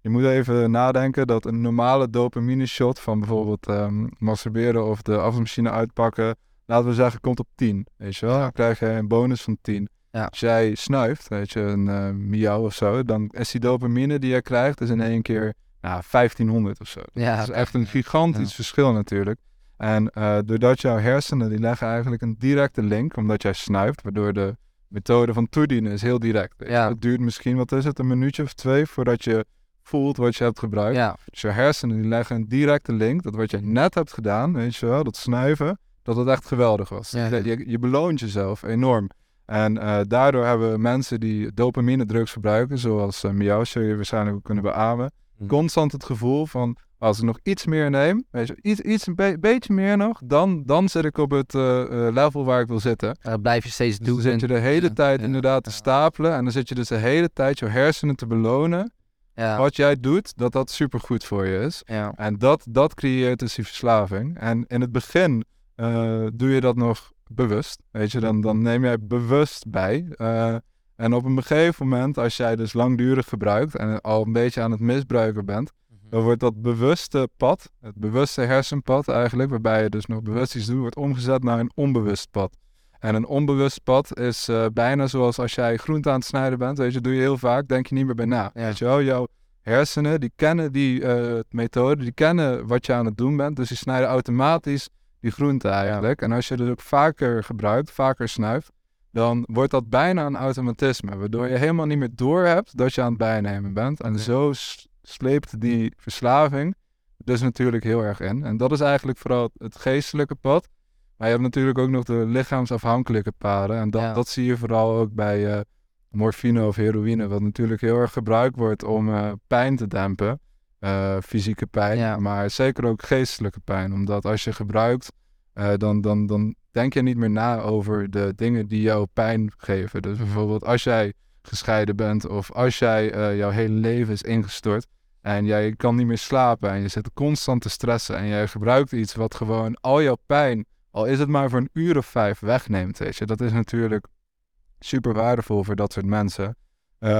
S3: je moet even nadenken dat een normale dopamine shot van bijvoorbeeld ehm, masturberen of de afwasmachine uitpakken, laten we zeggen, komt op 10. Weet je wel? Dan krijg je een bonus van 10.
S1: Ja.
S3: Als jij snuift, weet je, een eh miauw of zo, dan is die dopamine die je krijgt, is in één keer nou, 1500 of zo.
S1: Ja,
S3: Dat is echt een gigantisch
S1: Ja.
S3: verschil natuurlijk. En eh, doordat jouw hersenen, die leggen eigenlijk een directe link, omdat jij snuift, waardoor de methode van toedienen is heel direct.
S1: Ja.
S3: Het duurt misschien, wat is het, een minuutje of twee voordat je voelt wat je hebt gebruikt.
S1: ja,
S3: Dus je hersenen die leggen een directe link, dat wat je net hebt gedaan, weet je wel, dat snuiven, dat het echt geweldig was.
S1: Ja.
S3: Je, je, je beloont jezelf enorm. En eh, daardoor hebben mensen die dopamine drugs gebruiken, zoals uh, zul je waarschijnlijk ook kunnen beamen,
S2: Hm.
S3: constant het gevoel van, als ik nog iets meer neem, weet je, iets, iets een be- beetje meer nog, dan, dan zit ik op het eh, level waar ik wil zitten.
S1: dat blijf je steeds
S3: Dus
S1: doen.
S3: dan zit je de hele
S1: Ja,
S3: tijd inderdaad te stapelen en dan zit je dus de hele tijd je hersenen te belonen
S1: Ja.
S3: wat jij doet, dat dat supergoed voor je is.
S1: Ja.
S3: En dat, dat creëert dus die verslaving. En in het begin eh, doe je dat nog bewust. Weet je, dan, dan neem jij bewust bij. Eh, en op een gegeven moment, als jij dus langdurig gebruikt en al een beetje aan het misbruiken bent, dan wordt dat bewuste pad, het bewuste hersenpad eigenlijk, waarbij je dus nog bewust iets doet, wordt omgezet naar een onbewust pad. En een onbewust pad is eh, bijna zoals als jij groente aan het snijden bent, weet je, doe je heel vaak, denk je niet meer bij na.
S1: Ja.
S3: Weet je wel, jouw hersenen, die kennen die methode, die kennen wat je aan het doen bent, dus die snijden automatisch die groente eigenlijk. En als je het ook vaker gebruikt, vaker snuift, dan wordt dat bijna een automatisme, waardoor je helemaal niet meer doorhebt dat je aan het bijnemen bent. En zo sleept die verslaving dus natuurlijk heel erg in. En dat is eigenlijk vooral het geestelijke pad. Maar je hebt natuurlijk ook nog de lichaamsafhankelijke paden. En dat,
S1: Ja.
S3: dat zie je vooral ook bij eh, morfine of heroïne, wat natuurlijk heel erg gebruikt wordt om eh, pijn te dempen. Eh, fysieke pijn,
S1: Ja.
S3: maar zeker ook geestelijke pijn. Omdat als je gebruikt, eh, dan, dan, dan denk je niet meer na over de dingen die jou pijn geven. Dus bijvoorbeeld als jij gescheiden bent of als jij eh, jouw hele leven is ingestort en jij kan niet meer slapen en je zit constant te stressen en jij gebruikt iets wat gewoon al jouw pijn, al is het maar voor een uur of vijf, wegneemt. Weet je. Dat is natuurlijk super waardevol voor dat soort mensen.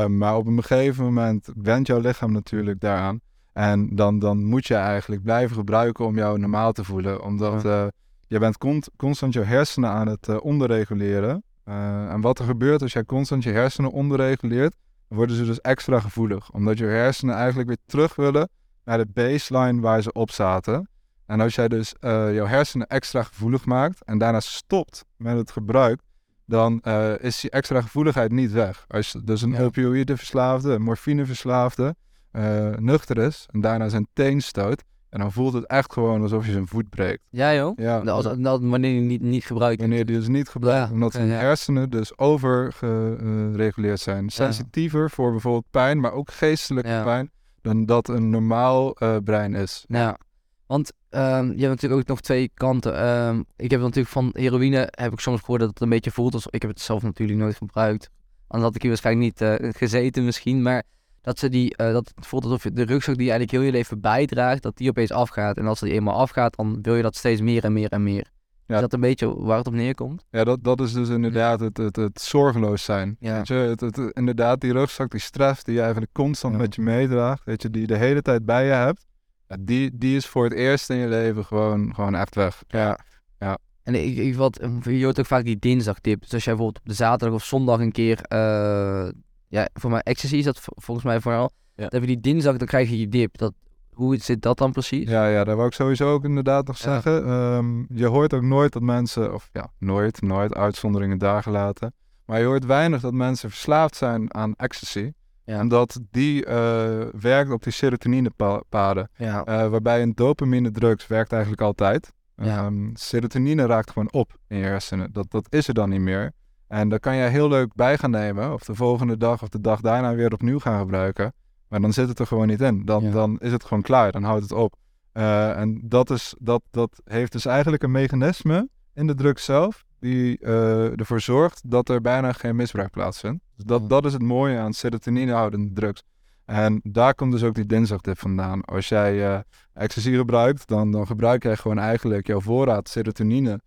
S3: Maar op een gegeven moment wendt jouw lichaam natuurlijk daaraan. En dan, dan moet je eigenlijk blijven gebruiken om jou normaal te voelen. Omdat eh, je bent constant je hersenen aan het eh, onderreguleren. Eh, en wat er gebeurt als jij constant je hersenen onderreguleert, worden ze dus extra gevoelig. Omdat je hersenen eigenlijk weer terug willen naar de baseline waar ze op zaten. En als jij dus jouw hersenen extra gevoelig maakt en daarna stopt met het gebruik, dan is die extra gevoeligheid niet weg. Als je dus een
S1: Ja.
S3: opioïdeverslaafde, een morfineverslaafde, eh nuchter is en daarna zijn teen stoot, en dan voelt het echt gewoon alsof je zijn voet breekt.
S1: Ja, joh.
S3: Ja,
S1: Als, als, wanneer je niet, niet gebruikt.
S3: wanneer die dus niet gebruikt,
S1: Ja,
S3: omdat zijn
S1: ja.
S3: hersenen dus overgereguleerd zijn. Sensitiever voor bijvoorbeeld pijn, maar ook geestelijke pijn, dan dat een normaal eh, brein is.
S1: Ja, want ehm, je hebt natuurlijk ook nog twee kanten. Ehm, ik heb natuurlijk van heroïne, heb ik soms gehoord dat het een beetje voelt als... Ik heb het zelf natuurlijk nooit gebruikt. Anders had ik hier waarschijnlijk niet eh, gezeten misschien. Maar dat, ze die, eh, dat het voelt alsof je de rugzak die je eigenlijk heel je leven bijdraagt, dat die opeens afgaat. En als die eenmaal afgaat, dan wil je dat steeds meer en meer en meer.
S3: Ja.
S1: Is dat een beetje waar het op neerkomt?
S3: Ja, dat, dat is dus inderdaad het, het, het zorgeloos zijn.
S1: Ja.
S3: Weet je, het, het, het- inderdaad, die rugzak, die stress die je eigenlijk constant
S1: Ja.
S3: met je meedraagt, weet je, die je de hele tijd bij je hebt, ja, die, die is voor het eerst in je leven gewoon, gewoon echt weg.
S1: Ja.
S3: Ja.
S1: En ik, ik wat, je hoort ook vaak die dinsdagtip. Dus als jij bijvoorbeeld op de zaterdag of zondag een keer, eh, ja, voor mij ecstasy is dat volgens mij vooral.
S2: Ja.
S1: Dan heb je die dinsdag, dan krijg je je dip. Dat, hoe zit dat dan precies?
S3: Ja, ja, daar wou ik sowieso ook inderdaad nog
S1: Ja.
S3: zeggen. Ehm, je hoort ook nooit dat mensen, of ja, nooit, nooit, uitzonderingen daar gelaten. Maar je hoort weinig dat mensen verslaafd zijn aan ecstasy.
S1: Ja.
S3: Omdat die eh, werkt op die serotoninepaden.
S1: Ja.
S3: Eh, waarbij een dopamine drugs werkt eigenlijk altijd.
S1: Ja.
S3: Ehm, serotonine raakt gewoon op in je hersenen. Dat, dat is er dan niet meer. En daar kan je heel leuk bij gaan nemen. Of de volgende dag of de dag daarna weer opnieuw gaan gebruiken. Maar dan zit het er gewoon niet in. Dan,
S1: Ja.
S3: dan is het gewoon klaar. Dan houdt het op. Eh, en dat, is, dat, dat heeft dus eigenlijk een mechanisme in de drug zelf. Die eh, ervoor zorgt dat er bijna geen misbruik plaatsvindt. Dus dat,
S1: Ja.
S3: dat is het mooie aan serotoninehoudende drugs. En daar komt dus ook die dinsdagtip vandaan. Als jij eh ecstasy gebruikt, dan, dan gebruik jij gewoon eigenlijk jouw voorraad serotonine.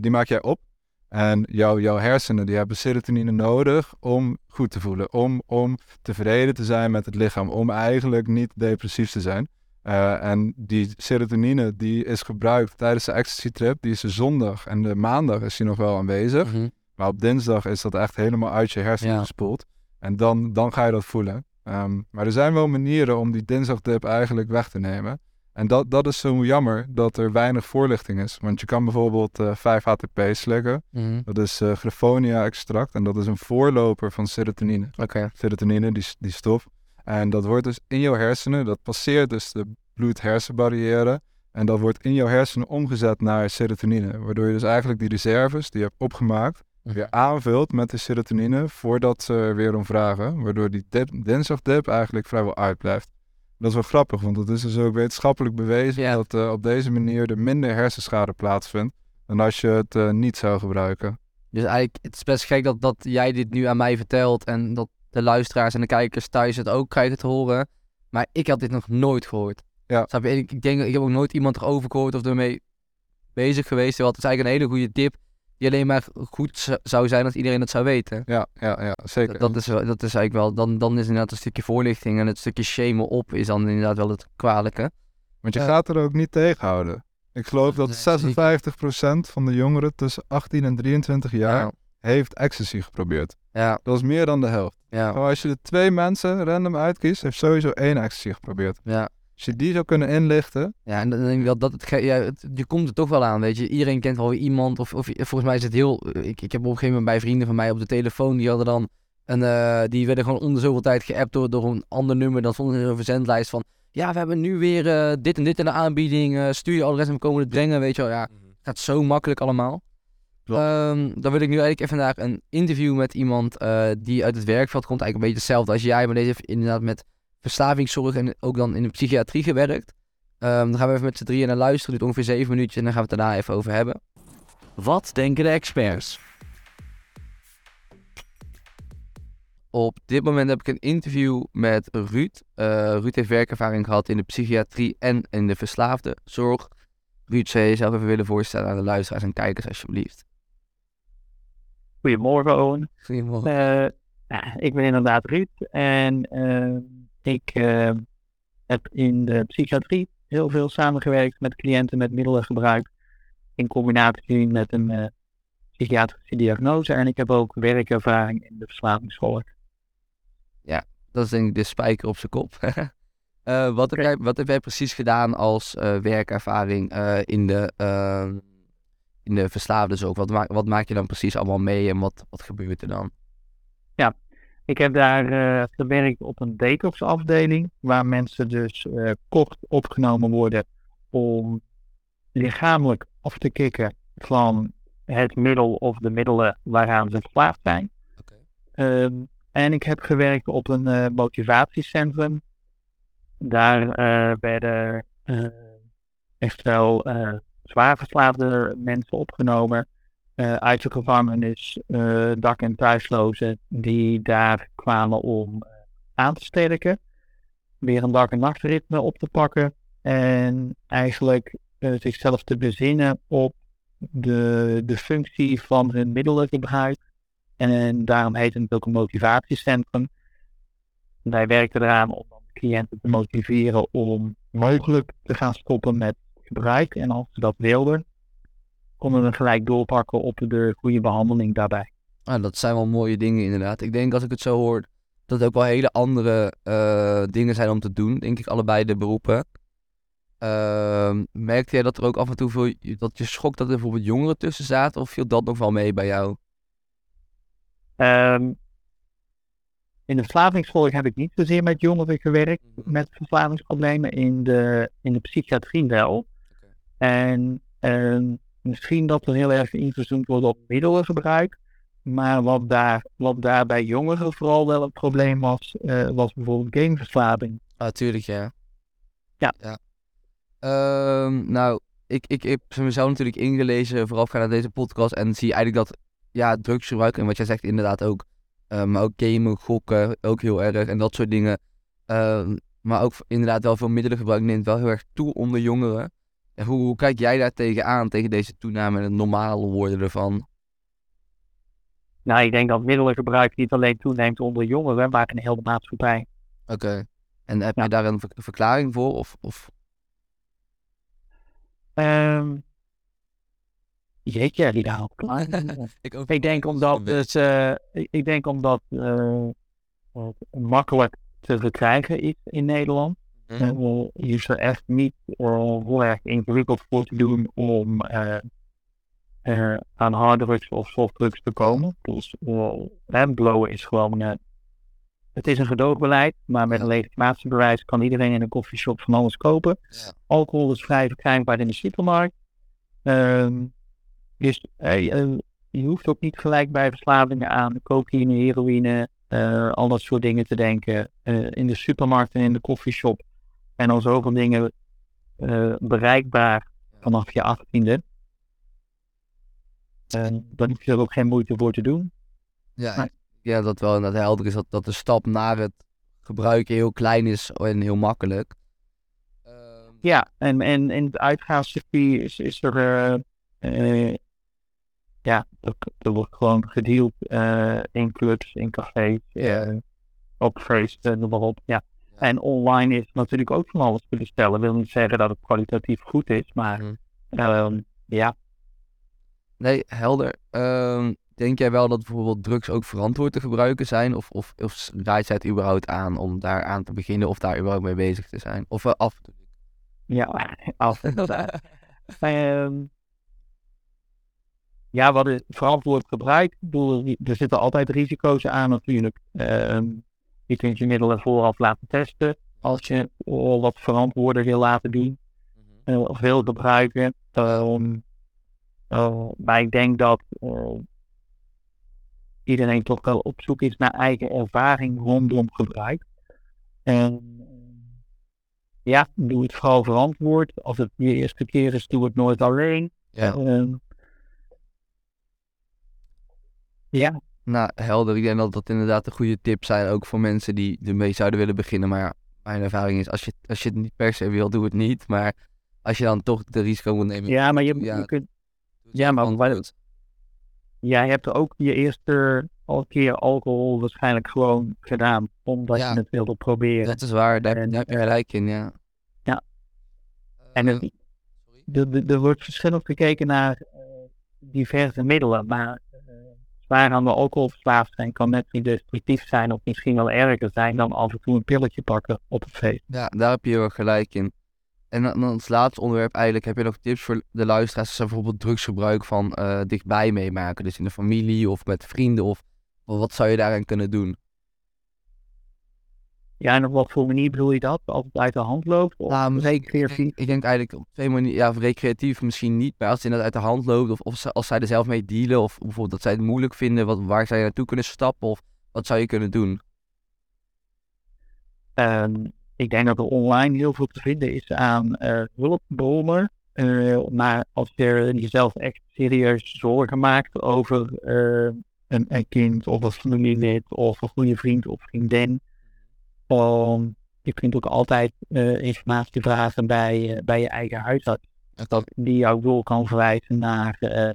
S3: die maak jij op. En jouw, jouw hersenen die hebben serotonine nodig om goed te voelen. Om, om tevreden te zijn met het lichaam. Om eigenlijk niet depressief te zijn. Eh, en die serotonine die is gebruikt tijdens de ecstasy trip. Die is de zondag en de maandag is die nog wel aanwezig.
S1: Mhm.
S3: Maar op dinsdag is dat echt helemaal uit je hersenen
S1: Ja.
S3: gespoeld. En dan, dan ga je dat voelen. Ehm, maar er zijn wel manieren om die dinsdagdip eigenlijk weg te nemen. En dat, dat is zo jammer dat er weinig voorlichting is. Want je kan bijvoorbeeld eh 5-HTP slikken.
S1: Mhm.
S3: Dat is eh Griffonia-extract. En dat is een voorloper van serotonine.
S1: Oké.
S3: Serotonine, die, die stof. En dat wordt dus in jouw hersenen, dat passeert dus de bloed-hersenbarrière. En dat wordt in jouw hersenen omgezet naar serotonine. Waardoor je dus eigenlijk die reserves die je hebt opgemaakt, weer aanvult met de serotonine voordat ze er weer om vragen. Waardoor die dip, dinsdagdip eigenlijk vrijwel uitblijft. Dat is wel grappig, want het is dus ook wetenschappelijk bewezen
S1: Ja.
S3: dat eh, op deze manier er minder hersenschade plaatsvindt dan als je het eh, niet zou gebruiken.
S1: Dus eigenlijk, het is best gek dat, dat jij dit nu aan mij vertelt en dat de luisteraars en de kijkers thuis het ook krijgen te horen. Maar ik had dit nog nooit gehoord.
S3: Ja.
S1: Ik, denk, ik heb ook nooit iemand erover gehoord of ermee bezig geweest. Terwijl het is eigenlijk een hele goede tip. Die alleen maar goed zou zijn als iedereen het zou weten.
S3: Ja, ja, ja zeker.
S1: Dat, dat is, wel- dat is eigenlijk wel, dan, dan is inderdaad een stukje voorlichting en het stukje shamen op is dan inderdaad wel het kwalijke.
S3: Want je
S1: Ja.
S3: gaat er ook niet tegenhouden. Ik geloof dat
S1: Nee,
S3: 56% van de jongeren tussen 18 en 23 jaar
S1: Ja,
S3: heeft ecstasy geprobeerd.
S1: ja,
S3: Dat is meer dan de helft.
S1: ja,
S3: Gewoon als je de twee mensen random uitkiest, heeft sowieso één ecstasy geprobeerd.
S1: ja.
S3: Als je die zou kunnen inlichten,
S1: Ja, en dan denk ik wel dat het, ja, het- je komt er toch wel aan, weet je. Iedereen kent wel weer iemand, of, of volgens mij is het heel, ik, ik heb op een gegeven moment bij vrienden van mij op de telefoon, die hadden dan, een, eh, die werden gewoon onder zoveel tijd geappt door, door een ander nummer, dan stond er in een verzendlijst van, ja, we hebben nu weer eh, dit en dit in de aanbieding, eh, stuur je adres en we komen het brengen, weet je wel. Ja, het gaat zo makkelijk allemaal. Ehm, dan wil ik nu eigenlijk even vandaag een interview met iemand eh, die uit het werkveld komt. Eigenlijk een beetje hetzelfde als jij, maar deze heeft inderdaad met verslavingszorg en ook dan in de psychiatrie gewerkt. Ehm, dan gaan we even met z'n drieën naar luisteren. Duurt ongeveer zeven minuutjes en dan gaan we het daarna even over hebben.
S2: Wat denken de experts?
S1: Op dit moment heb ik een interview met Ruud. Eh, Ruud heeft werkervaring gehad in de psychiatrie en in de verslaafde zorg. Ruud, zou je jezelf even willen voorstellen aan de luisteraars en kijkers alsjeblieft?
S4: Goedemorgen, Owen.
S1: Goedemorgen.
S4: Eh, ja, ik ben inderdaad Ruud en eh, ik eh, heb in de psychiatrie heel veel samengewerkt met cliënten met middelengebruik in combinatie met een eh, psychiatrische diagnose en ik heb ook werkervaring in de verslavingszorg.
S1: Dat is denk ik de spijker op zijn kop. Eh, wat, heb jij, wat heb jij precies gedaan als werkervaring in, de, eh, in de verslaafde zorg? Wat, maak, wat maak je dan precies allemaal mee en wat, wat gebeurt er dan?
S4: Ik heb daar eh, gewerkt op een detoxafdeling, waar mensen dus eh, kort opgenomen worden om lichamelijk af te kicken van het middel of de middelen waaraan ze verslaafd zijn. Ehm, en ik heb gewerkt op een eh, motivatiecentrum. Daar werden echt wel zwaar verslaafde mensen opgenomen eh, uit de gevangenis, eh, dak- en thuislozen, die daar kwamen om eh, aan te sterken. Weer een dak- en nachtritme op te pakken. En eigenlijk zichzelf te bezinnen op de, de functie van hun middelengebruik. En daarom heet het ook een motivatiecentrum. Wij werkten eraan om cliënten te motiveren om mogelijk te gaan stoppen met gebruik. En als ze dat wilden, konden we gelijk doorpakken op de goede behandeling daarbij.
S1: Ah, dat zijn wel mooie dingen inderdaad. Ik denk als ik het zo hoor, dat het ook wel hele andere eh, dingen zijn om te doen. Denk ik allebei de beroepen. Ehm, merkte jij dat er ook af en toe veel, dat je schrok dat er bijvoorbeeld jongeren tussen zaten? Of viel dat nog wel mee bij jou?
S4: Ehm, in de verslavingszorg heb ik niet zozeer met jongeren gewerkt met verslavingsproblemen. In de, in de psychiatrie wel. En ehm, misschien dat er heel erg ingezoomd wordt op middelengebruik. Maar wat daar, wat daar bij jongeren vooral wel een probleem was, eh, was bijvoorbeeld gameverslaving.
S1: Ah, tuurlijk, ja.
S4: Ja.
S1: ja. Ehm, nou, ik, ik, ik heb mezelf natuurlijk ingelezen voorafgaand aan deze podcast en zie eigenlijk dat, ja, drugsgebruik en wat jij zegt inderdaad ook, eh, maar ook gamen, gokken, ook heel erg en dat soort dingen. Ehm, maar ook inderdaad wel veel middelengebruik neemt wel heel erg toe onder jongeren. Hoe, hoe kijk jij daar tegenaan, tegen deze toename en het normaal worden ervan?
S4: Nou, ik denk dat middelengebruik niet alleen toeneemt onder jongeren, maar in heel de maatschappij.
S1: Oké. En heb
S4: Ja.
S1: je daar een ver- verklaring voor? Of, of...
S4: Ehm jeetje, die daar
S1: ik, ook
S4: Ik denk omdat eh, ik, denk omdat het makkelijk te verkrijgen is in Nederland.
S1: Mhm.
S4: Je is er echt niet eh, heel erg ingewikkeld voor te doen om eh, er aan harddrugs of softdrugs te komen. Dus uh, blowen is gewoon, eh, het is een gedoogbeleid, maar met een legitimatiebewijs kan iedereen in een koffieshop van alles kopen.
S1: Ja.
S4: Alcohol is vrij verkrijgbaar in de supermarkt. Ehm, dus eh, eh, je hoeft ook niet gelijk bij verslavingen aan cocaïne, heroïne, eh, al dat soort dingen te denken. Eh, in de supermarkt en in de koffieshop en al zoveel dingen eh, bereikbaar vanaf je achttiende. En dan hoef je er ook geen moeite voor te doen.
S1: Ja,
S4: Maar-
S1: ja, dat wel inderdaad helder is dat, dat de stap naar het gebruiken heel klein is en heel makkelijk. Ehm,
S4: Ja, en, en in het uitgaanscircuit is, is er, eh, eh, ja, er, wordt gewoon gedeeld eh, in clubs, in cafés, eh, op feesten, noem maar op. Ja. En online is natuurlijk ook van alles te bestellen. wil niet zeggen dat het kwalitatief goed is, maar
S1: Mhm.
S4: ehm, ja,
S1: Nee, helder. Ehm, denk jij wel dat bijvoorbeeld drugs ook verantwoord te gebruiken zijn? Of, of, of raad jij het überhaupt aan om daar aan te beginnen of daar überhaupt mee bezig te zijn? Of eh, af
S4: ja, af. Ehm, ja, wat is verantwoord gebruik? Ik bedoel, er zitten altijd risico's aan natuurlijk. Ehm, je kunt je middelen vooraf laten testen. Als je al wat verantwoorder wil laten doen eh, of wil gebruiken. Eh, maar ik denk dat eh, iedereen toch wel op zoek is naar eigen ervaring rondom gebruik. En ja, doe het vooral verantwoord. Als het je eerste keer is, doe het nooit alleen.
S1: Ja.
S4: Ja,
S1: Nou, helder. Ik denk dat dat inderdaad de goede tips zijn, ook voor mensen die ermee zouden willen beginnen. Maar ja, mijn ervaring is, als je, als je het niet per se wil, doe het niet. Maar als je dan toch de risico moet nemen,
S4: ja, maar je,
S1: Ja.
S4: je kunt, ja, maar
S1: verantwoord.
S4: jij hebt ook je eerste al keer alcohol waarschijnlijk gewoon gedaan. Omdat
S1: Ja.
S4: je het wilde proberen.
S1: Dat is waar, daar,
S4: En,
S1: daar heb je gelijk in, ja.
S4: ja. En het,
S1: Eh,
S4: er, er- er wordt verschillend gekeken naar eh, diverse middelen. Maar eh, zwaar aan de alcohol verslaafd zijn kan net zo destructief zijn. Of misschien wel erger zijn dan af en toe een pilletje pakken op een feest.
S1: Ja, daar heb je erg gelijk in. En dan als laatste onderwerp eigenlijk, heb je nog tips voor de luisteraars als ze bijvoorbeeld drugsgebruik van eh, dichtbij meemaken? Dus in de familie of met vrienden of, wat zou je daarin kunnen doen?
S4: Ja, en op wat voor manier bedoel je dat? Als het uit de hand loopt? Of
S1: Nou,
S4: recreatief?
S1: ik denk eigenlijk op twee manieren, ja, recreatief misschien niet, maar als het inderdaad uit de hand loopt of, of als zij er zelf mee dealen of bijvoorbeeld dat zij het moeilijk vinden, wat, waar zij naartoe kunnen stappen of wat zou je kunnen doen?
S4: Ehm, ik denk dat er online heel veel te vinden is aan eh, hulpbronnen. Eh, maar als je jezelf echt serieus zorgen maakt over eh, een, een kind of een familielid of een goede vriend of vriendin. Je kunt ook altijd eh, informatie vragen bij, eh, bij je eigen huisarts. Dat die jou door kan verwijzen naar, eh,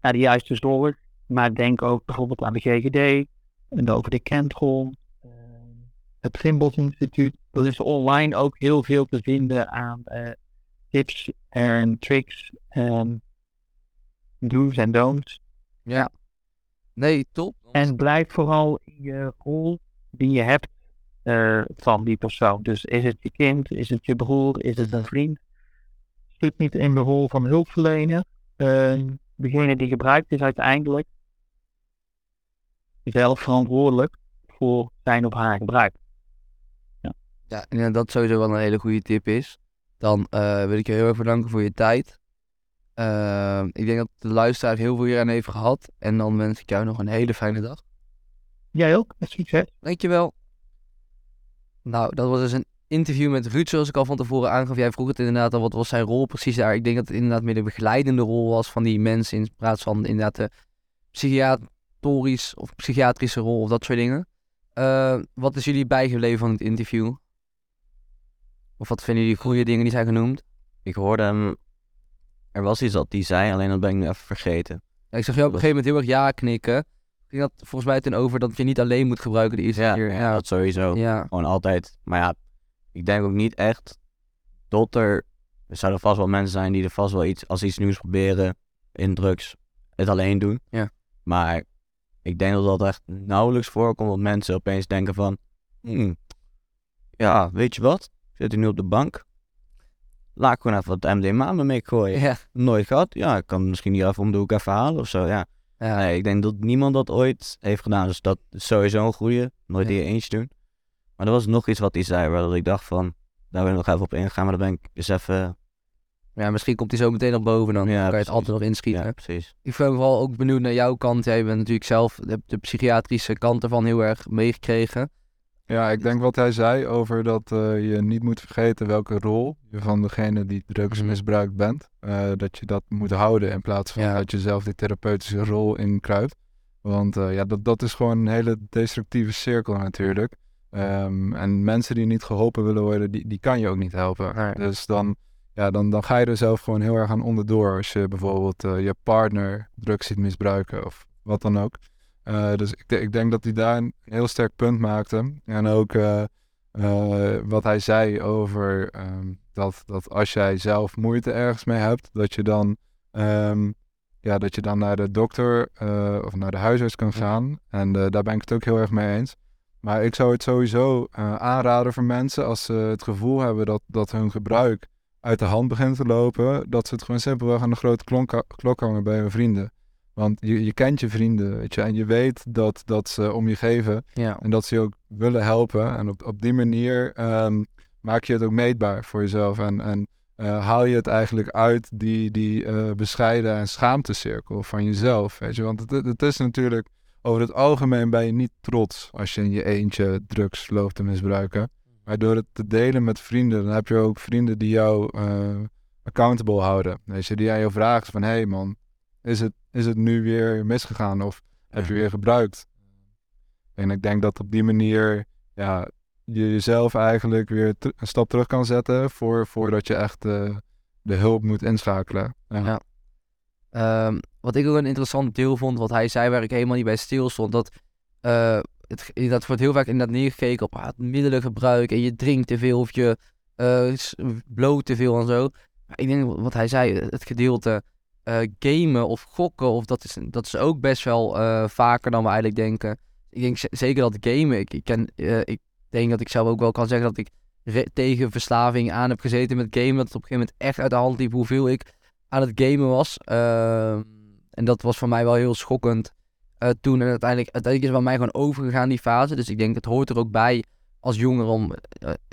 S4: naar de juiste zorg. Maar denk ook bijvoorbeeld aan de GGD en over de Kentron het Symbols Instituut. Er is online ook heel veel te vinden aan tips en tricks en do's en don'ts.
S1: Ja. Nee, top.
S4: En blijf vooral in je rol die je hebt eh, van die persoon. Dus is het je kind, is het je broer, is het een vriend? Schiet niet in de rol van hulpverlener. Eh, degene die gebruikt is uiteindelijk zelf verantwoordelijk voor zijn of haar gebruik.
S1: Ja, en dat sowieso wel een hele goede tip is. Dan eh, wil ik je heel erg bedanken voor je tijd. Ik denk dat de luisteraar heel veel hier aan heeft gehad. En dan wens ik jou nog een hele fijne dag.
S4: Jij ook, met succes.
S1: Dankjewel. Nou, dat was dus een interview met Ruud, zoals ik al van tevoren aangaf. Jij vroeg het inderdaad al, wat was zijn rol precies daar? Ik denk dat het inderdaad meer de begeleidende rol was van die mensen in plaats van inderdaad de psychiatrisch of psychiatrische rol of dat soort dingen. Eh, wat is jullie bijgebleven van het interview? Of wat vinden jullie goede dingen die zijn genoemd?
S2: Ik hoorde hem. Er was iets dat hij zei, alleen dat ben ik nu even vergeten.
S1: Ja, ik zag jou op een gegeven moment heel erg ja knikken. Ging dat volgens mij ten over dat je niet alleen moet gebruiken de eerste
S2: Ja,
S1: keer?
S2: ja, dat sowieso.
S1: ja.
S2: Gewoon altijd. Maar ja, ik denk ook niet echt dat er. Er zouden vast wel mensen zijn die er vast wel iets als iets nieuws proberen in drugs het alleen doen.
S1: Ja.
S2: Maar ik denk dat dat echt nauwelijks voorkomt dat mensen opeens denken van, "Hmm, ja, weet je wat? Ik zit hier nu op de bank. Laat ik gewoon even wat MDMA me mee gooien.
S1: Ja.
S2: Nooit gehad. Ja, ik kan misschien hier even om de hoek even halen of zo. Ja.
S1: Ja.
S2: Nee, ik denk dat niemand dat ooit heeft gedaan. Dus dat is sowieso een goeie. Nooit
S1: Ja.
S2: je eentje doen. Maar er was nog iets wat hij zei, waar ik dacht van, daar wil ik nog even op ingaan. Maar dan ben ik dus even...
S1: ja, misschien komt hij zo meteen nog boven dan.
S2: Ja,
S1: kan je het altijd nog inschieten.
S2: Ja, precies.
S1: Ik ben vooral ook benieuwd naar jouw kant. Jij bent natuurlijk zelf de, de psychiatrische kant ervan heel erg meegekregen.
S3: Ja, ik denk wat hij zei over dat eh, je niet moet vergeten welke rol je van degene die drugs
S1: Mhm.
S3: misbruikt bent. eh, dat je dat moet houden in plaats van
S1: Ja.
S3: dat je zelf die therapeutische rol in kruipt. Want eh, ja, dat, dat is gewoon een hele destructieve cirkel natuurlijk. Ehm, en mensen die niet geholpen willen worden, die, die kan je ook niet helpen.
S1: Nee.
S3: Dus dan, ja, dan, dan ga je er zelf gewoon heel erg aan onderdoor. Als je bijvoorbeeld je partner drugs ziet misbruiken of wat dan ook. Eh, dus ik, ik denk dat hij daar een heel sterk punt maakte. En ook eh, eh, wat hij zei over ehm, dat, dat als jij zelf moeite ergens mee hebt, dat je dan, ehm, ja, dat je dan naar de dokter of naar de huisarts kan gaan. En daar ben ik het ook heel erg mee eens. Maar ik zou het sowieso aanraden voor mensen als ze het gevoel hebben dat, dat hun gebruik uit de hand begint te lopen, dat ze het gewoon simpelweg aan de grote klok hangen bij hun vrienden. Want je, je kent je vrienden, weet je, en je weet dat, dat ze om je geven
S1: Ja.
S3: en dat ze je ook willen helpen. En op, op die manier ehm, maak je het ook meetbaar voor jezelf. En, en eh, haal je het eigenlijk uit die, die eh, bescheiden en schaamtecirkel van jezelf. Weet je? Want het, het is natuurlijk, over het algemeen ben je niet trots als je in je eentje drugs loopt te misbruiken. Maar door het te delen met vrienden, dan heb je ook vrienden die jou eh, accountable houden. Weet je, die aan jou vragen van, hé hey man, is het, is het nu weer misgegaan of heb je weer gebruikt? En ik denk dat op die manier ja, je jezelf eigenlijk weer een stap terug kan zetten voor, voordat je echt eh, de hulp moet inschakelen. Ja.
S1: Ja. Ehm, wat ik ook een interessant deel vond, wat hij zei, waar ik helemaal niet bij stil stond, dat eh het, dat wordt heel vaak inderdaad neergekeken op ah, het middelengebruik en je drinkt te veel of je eh bloot te veel en zo. Maar ik denk wat hij zei, het gedeelte eh, gamen of gokken, of dat, is, dat is ook best wel eh, vaker dan we eigenlijk denken. Ik denk zeker dat gamen, ik, ik, ken, eh, ik denk dat ik zelf ook wel kan zeggen dat ik tegen verslaving aan heb gezeten met gamen. Dat het op een gegeven moment echt uit de hand liep hoeveel ik aan het gamen was. Ehm, en dat was voor mij wel heel schokkend toen. En uiteindelijk, uiteindelijk is het bij mij gewoon overgegaan die fase. Dus ik denk het hoort er ook bij als jonger om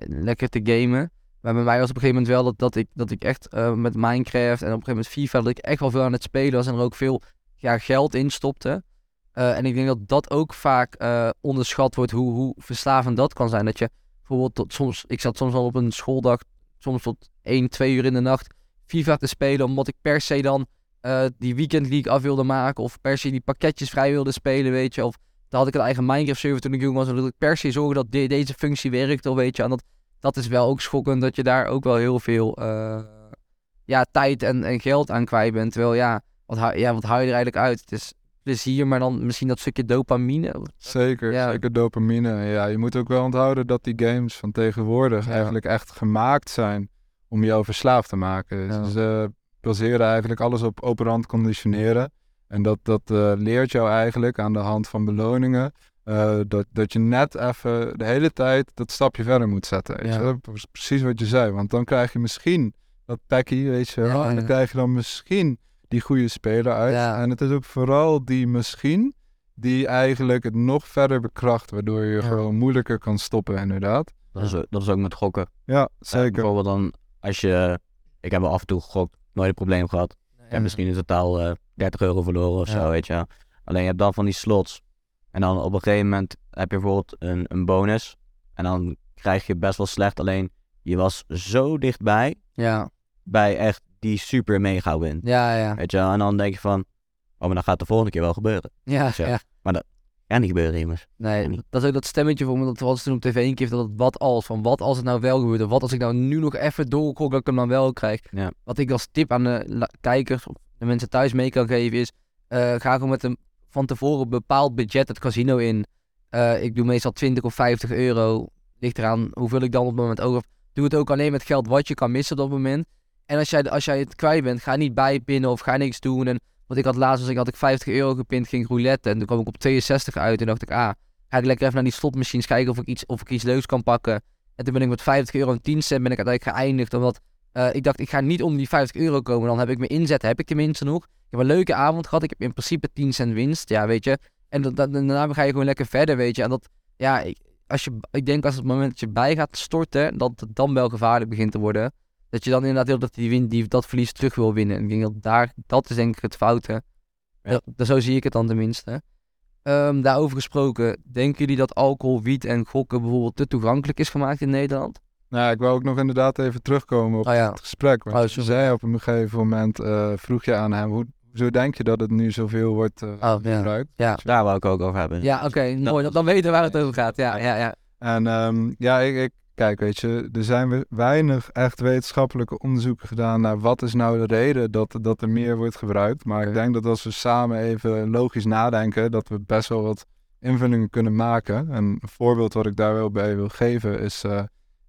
S1: lekker te gamen. Maar bij mij was op een gegeven moment wel dat, dat, ik, dat ik echt eh, met Minecraft en op een gegeven moment FIFA, dat ik echt wel veel aan het spelen was en er ook veel ja, geld in stopte. Eh, en ik denk dat dat ook vaak eh, onderschat wordt, hoe, hoe verslavend dat kan zijn. Dat je bijvoorbeeld tot soms, ik zat soms al op een schooldag, soms tot 1, 2 uur in de nacht FIFA te spelen, omdat ik per se dan die Weekend League af wilde maken, of per se die pakketjes vrij wilde spelen, weet je. Of dan had ik een eigen Minecraft server toen ik jong was, en wilde ik per se zorgen dat de- deze functie werkte, of weet je. En dat, dat is wel ook schokkend, dat je daar ook wel heel veel eh, ja, tijd en, en geld aan kwijt bent. Terwijl ja wat, hou- ja, wat haal je er eigenlijk uit? Het is plezier, maar dan misschien dat stukje dopamine.
S3: Zeker,
S1: Ja.
S3: zeker dopamine. Ja, je moet ook wel onthouden dat die games van tegenwoordig
S1: Ja.
S3: eigenlijk echt gemaakt zijn om jou verslaafd te maken.
S1: Ja.
S3: Ze baseren eigenlijk alles op operant conditioneren. En dat, dat eh, leert jou eigenlijk aan de hand van beloningen. Eh, dat, dat je net even de hele tijd dat stapje verder moet zetten.
S1: Ja.
S3: Dat is precies wat je zei. Want dan krijg je misschien dat packy, weet je wel.
S1: Ja,
S3: En dan krijg je dan misschien die goede speler uit.
S1: Ja.
S3: En het is ook vooral die misschien die eigenlijk het nog verder bekracht. Waardoor je gewoon moeilijker kan stoppen inderdaad.
S2: Dat is, ook- dat is ook met gokken.
S3: Ja,
S2: Eh,
S3: zeker.
S2: bijvoorbeeld dan, als je... Ik heb wel af en toe gegokt, nooit een probleem gehad. Ik heb misschien in totaal eh 30 euro verloren of zo, weet je. Alleen je hebt dan van die slots. En dan op een gegeven moment heb je bijvoorbeeld een, een bonus. En dan krijg je best wel slecht. Alleen je was zo dichtbij
S1: Ja,
S2: bij echt die super mega win.
S1: ja, ja.
S2: Weet je wel. En dan denk je van, oh maar dan gaat de volgende keer wel gebeuren.
S1: Ja,
S2: Zo.
S1: ja.
S2: Kan niet gebeuren immers.
S1: Nee, dat is ook dat stemmetje voor me dat was toen op tv een keer dat het wat als, van wat als het nou wel gebeurt, of wat als ik nou nu nog even doorkok dat ik hem dan wel krijg.
S2: Ja.
S1: Wat ik als tip aan de kijkers, of de mensen thuis mee kan geven is, eh, ga gewoon met een van tevoren bepaald budget het casino in. Eh, ik doe meestal 20 of 50 euro, ligt eraan hoeveel ik dan op het moment over. Doe het ook alleen met geld wat je kan missen op dat moment. En als jij, als jij het kwijt bent, ga niet bijpinnen of ga niks doen. En wat ik had laatst was, ik had ik 50 euro gepint, ging roulette. En toen kwam ik op 62 uit en dacht ik, ah, ga ik lekker even naar die slotmachines kijken of ik iets, of ik iets leuks kan pakken. En toen ben ik met 50 euro en 10 cent ben ik uiteindelijk geëindigd. Omdat eh, ik dacht, ik ga niet om die 50 euro komen. Dan heb ik mijn inzet, heb ik tenminste nog. Ik heb een leuke avond gehad. Ik heb in principe 10 cent winst. Ja, weet je. En dat, dat- daarna ga je gewoon lekker verder, weet je. En dat, ja, ik, als je, ik denk als het moment dat je bij gaat storten, dat het dan wel gevaarlijk begint te worden. Dat je dan inderdaad heel dat die, win, die dat verlies terug wil winnen. En ik denk dat daar, dat is denk ik het foute.
S2: Ja.
S1: Ja. Dat, zo zie ik het dan tenminste. Ehm, daarover gesproken, denken jullie dat alcohol, wiet en gokken bijvoorbeeld te toegankelijk is gemaakt in Nederland?
S3: Nou, ik wou ook nog inderdaad even terugkomen op
S1: Oh ja.
S3: het gesprek. Want
S1: Oh,
S3: je zei op een gegeven moment, eh, vroeg je aan hem, hoe, hoezo denk je dat het nu zoveel wordt eh,
S1: Oh, ja.
S3: gebruikt?
S1: Ja,
S2: Daar wou ik ook over hebben.
S1: ja oké, mooi. Dan, dan weten we waar het over gaat. Ja, ja, ja.
S3: En ehm, ja, ik, ik, kijk, weet je, er zijn we- weinig echt wetenschappelijke onderzoeken gedaan naar wat is nou de reden dat, dat er meer wordt gebruikt. Maar ik denk dat als we samen even logisch nadenken, dat we best wel wat invullingen kunnen maken. En een voorbeeld wat ik daar wel bij wil geven is eh,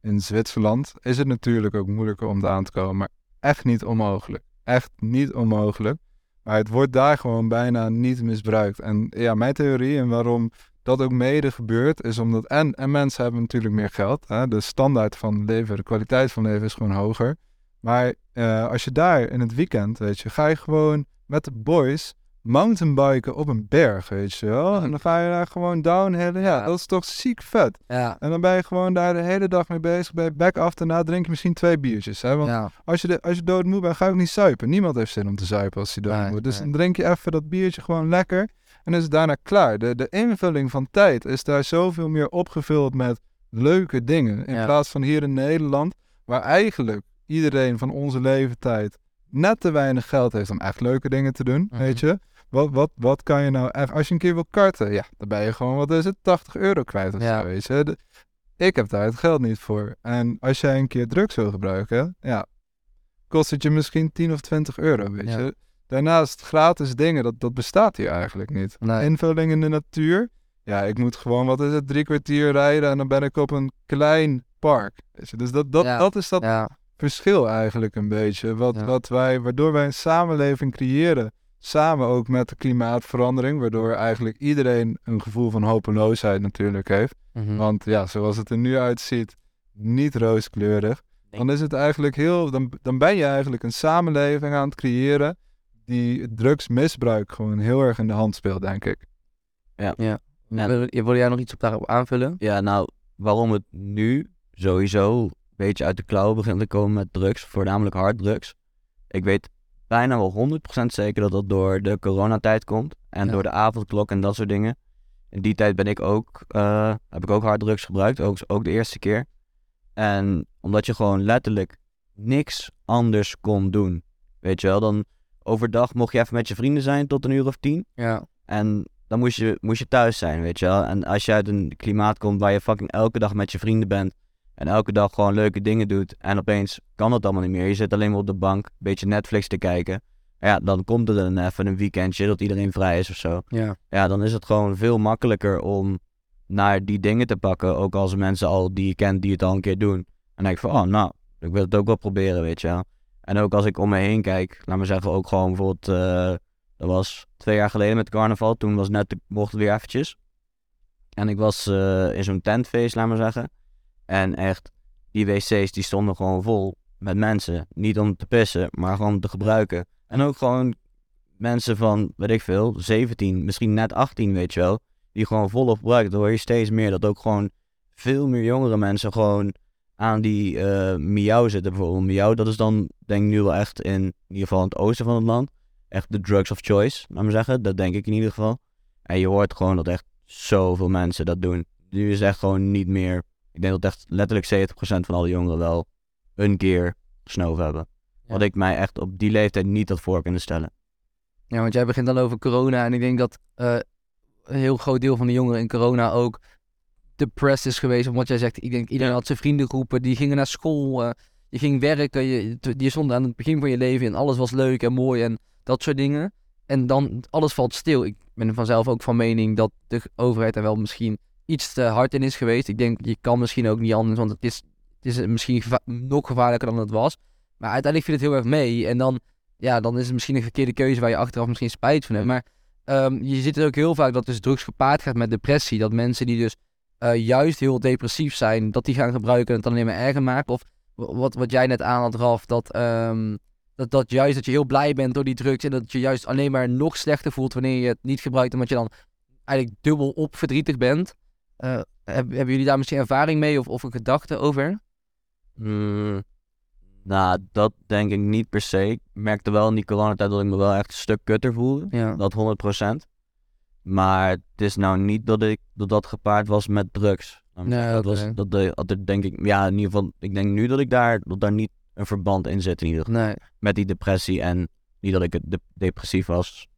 S3: in Zwitserland is het natuurlijk ook moeilijker om aan te komen, maar echt niet onmogelijk. Echt niet onmogelijk. Maar het wordt daar gewoon bijna niet misbruikt. En ja, mijn theorie en waarom dat ook mede gebeurt, is omdat en, en mensen hebben natuurlijk meer geld. Hè? De standaard van leven, de kwaliteit van leven is gewoon hoger. Maar eh, als je daar in het weekend, weet je, ga je gewoon met de boys mountainbiken op een berg, weet je wel. En dan ga je daar gewoon downhillen. Ja, dat is toch ziek vet.
S1: ja.
S3: En dan ben je gewoon daar de hele dag mee bezig. Bij back af, daarna drink je misschien twee biertjes. Hè? Want
S1: ja.
S3: als je, de, als je doodmoe bent, ga je ook niet zuipen. Niemand heeft zin om te zuipen als hij doodmoe is. Dus dan drink je even dat biertje gewoon lekker. En is het daarna klaar. De, de invulling van tijd is daar zoveel meer opgevuld met leuke dingen. In
S1: Ja.
S3: plaats van hier in Nederland, waar eigenlijk iedereen van onze leeftijd net te weinig geld heeft om echt leuke dingen te doen.
S1: Mhm.
S3: Weet je? Wat, wat, wat kan je nou echt... Als je een keer wil karten, ja, dan ben je gewoon, wat is het, 80 euro kwijt of
S1: Ja.
S3: zo, weet je? De- ik heb daar het geld niet voor. En als jij een keer drugs wil gebruiken, ja, kost het je misschien 10 of 20 euro, weet
S1: Ja.
S3: je. Daarnaast gratis dingen, dat, dat bestaat hier eigenlijk niet.
S1: Nee.
S3: Invulling in de natuur, ja, ik moet gewoon, wat is het, drie kwartier rijden en dan ben ik op een klein park. Weet je. Dus dat, dat,
S1: Ja.
S3: dat is dat verschil eigenlijk een beetje. Wat, wat wij, waardoor wij een samenleving creëren, samen ook met de klimaatverandering, waardoor eigenlijk iedereen een gevoel van hopeloosheid natuurlijk heeft.
S1: Mhm.
S3: Want ja, zoals het er nu uitziet, niet rooskleurig. Dan is het eigenlijk heel, dan, dan ben je eigenlijk een samenleving aan het creëren die het drugsmisbruik gewoon heel erg in de hand speelt, denk ik.
S2: En-
S1: Wil, wil jij nog iets op daarop aanvullen?
S2: Ja, nou, waarom het nu sowieso een beetje uit de klauwen begint te komen met drugs, voornamelijk harddrugs. Ik weet bijna wel 100% zeker dat dat door de coronatijd komt en
S1: Ja.
S2: door de avondklok en dat soort dingen. In die tijd ben ik ook, eh, heb ik ook harddrugs gebruikt, ook, ook de eerste keer. En omdat je gewoon letterlijk niks anders kon doen. Weet je wel, dan overdag mocht je even met je vrienden zijn tot een uur of tien.
S1: Ja.
S2: En dan moest je, moest je thuis zijn, weet je wel. En als je uit een klimaat komt waar je fucking elke dag met je vrienden bent. En elke dag gewoon leuke dingen doet. En opeens kan dat allemaal niet meer. Je zit alleen maar op de bank, een beetje Netflix te kijken. Ja, dan komt er dan even een weekendje dat iedereen vrij is of zo.
S1: Ja.
S2: Ja, dan is het gewoon veel makkelijker om naar die dingen te pakken. Ook als mensen al die je kent die het al een keer doen. En dan denk ik van, oh nou, ik wil het ook wel proberen, weet je wel. En ook als ik om me heen kijk, laat maar zeggen, ook gewoon bijvoorbeeld, eh, dat was twee jaar geleden met carnaval. Toen was net, mocht het weer eventjes. En ik was eh, in zo'n tentfeest, laat maar zeggen. En echt, die wc's die stonden gewoon vol met mensen. Niet om te pissen, maar gewoon te gebruiken. En ook gewoon mensen van, weet ik veel, 17, misschien net 18, weet je wel. Die gewoon volop gebruiken. Dan hoor je steeds meer dat ook gewoon veel meer jongere mensen gewoon aan die eh miauw zitten. Bijvoorbeeld miauw, dat is dan denk ik nu wel echt in, in ieder geval in het oosten van het land. Echt de drugs of choice, laat maar zeggen. Dat denk ik in ieder geval. En je hoort gewoon dat echt zoveel mensen dat doen. Nu is echt gewoon niet meer. Ik denk dat echt letterlijk 70% van alle jongeren wel een keer gesnoven hebben.
S1: Ja.
S2: Wat ik mij echt op die leeftijd niet had voor kunnen stellen.
S1: Ja, want jij begint dan over corona. En ik denk dat eh, een heel groot deel van de jongeren in corona ook depressed is geweest. Omdat jij zegt, ik denk, iedereen had zijn vriendengroepen. Die gingen naar school. eh, je ging werken. Je, je stond aan het begin van je leven. En alles was leuk en mooi en dat soort dingen. En dan, alles valt stil. Ik ben vanzelf ook van mening dat de overheid er wel misschien iets te hard in is geweest. Ik denk, je kan misschien ook niet anders. Want het is, het is misschien geva- nog gevaarlijker dan het was. Maar uiteindelijk viel het heel erg mee. En dan ja, dan is het misschien een verkeerde keuze waar je achteraf misschien spijt van hebt. Maar ehm, je ziet het ook heel vaak dat dus drugs gepaard gaat met depressie. Dat mensen die dus eh, juist heel depressief zijn, dat die gaan gebruiken en het dan alleen maar erger maken. Of wa- wat, wat jij net aan had, Raf, dat, ehm, dat, dat juist dat je heel blij bent door die drugs en dat je juist alleen maar nog slechter voelt wanneer je het niet gebruikt, omdat je dan eigenlijk dubbel op verdrietig bent. Eh, heb- hebben jullie daar misschien ervaring mee of, of een gedachte over?
S2: Hmm, nou, dat denk ik niet per se. Ik merkte wel in die coronatijd dat ik me wel echt een stuk kutter voelde.
S1: Ja.
S2: Dat 100%. Maar het is nou niet dat ik dat, dat gepaard was met drugs.
S1: Nee,
S2: dat was, dat, de- dat denk ik, ja, in ieder geval, ik denk nu dat ik daar, dat daar niet een verband in zit in ieder geval.
S1: Nee.
S2: Met die depressie en Niet dat ik de- depressief was.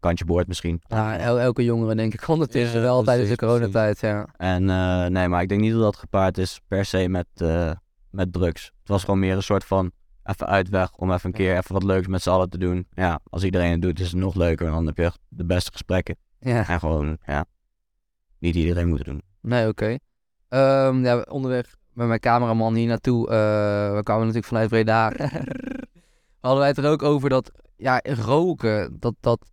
S2: Kantje boord misschien.
S1: Ja, el- elke jongere denk ik ondertussen
S2: Ja,
S1: wel tijdens de coronatijd, ja.
S2: En eh, nee, maar ik denk niet dat dat gepaard is per se met, eh, met drugs. Het was gewoon meer een soort van even uitweg om even een keer even wat leuks met z'n allen te doen. Ja, als iedereen het doet is het nog leuker. En dan heb je echt de beste gesprekken.
S1: Ja,
S2: En gewoon, ja, niet iedereen moet het doen.
S1: nee, oké. Ehm, ja, onderweg met mijn cameraman hier naartoe, eh, we kwamen natuurlijk vanuit Breda. Hadden wij het er ook over dat, ja, roken, dat, dat,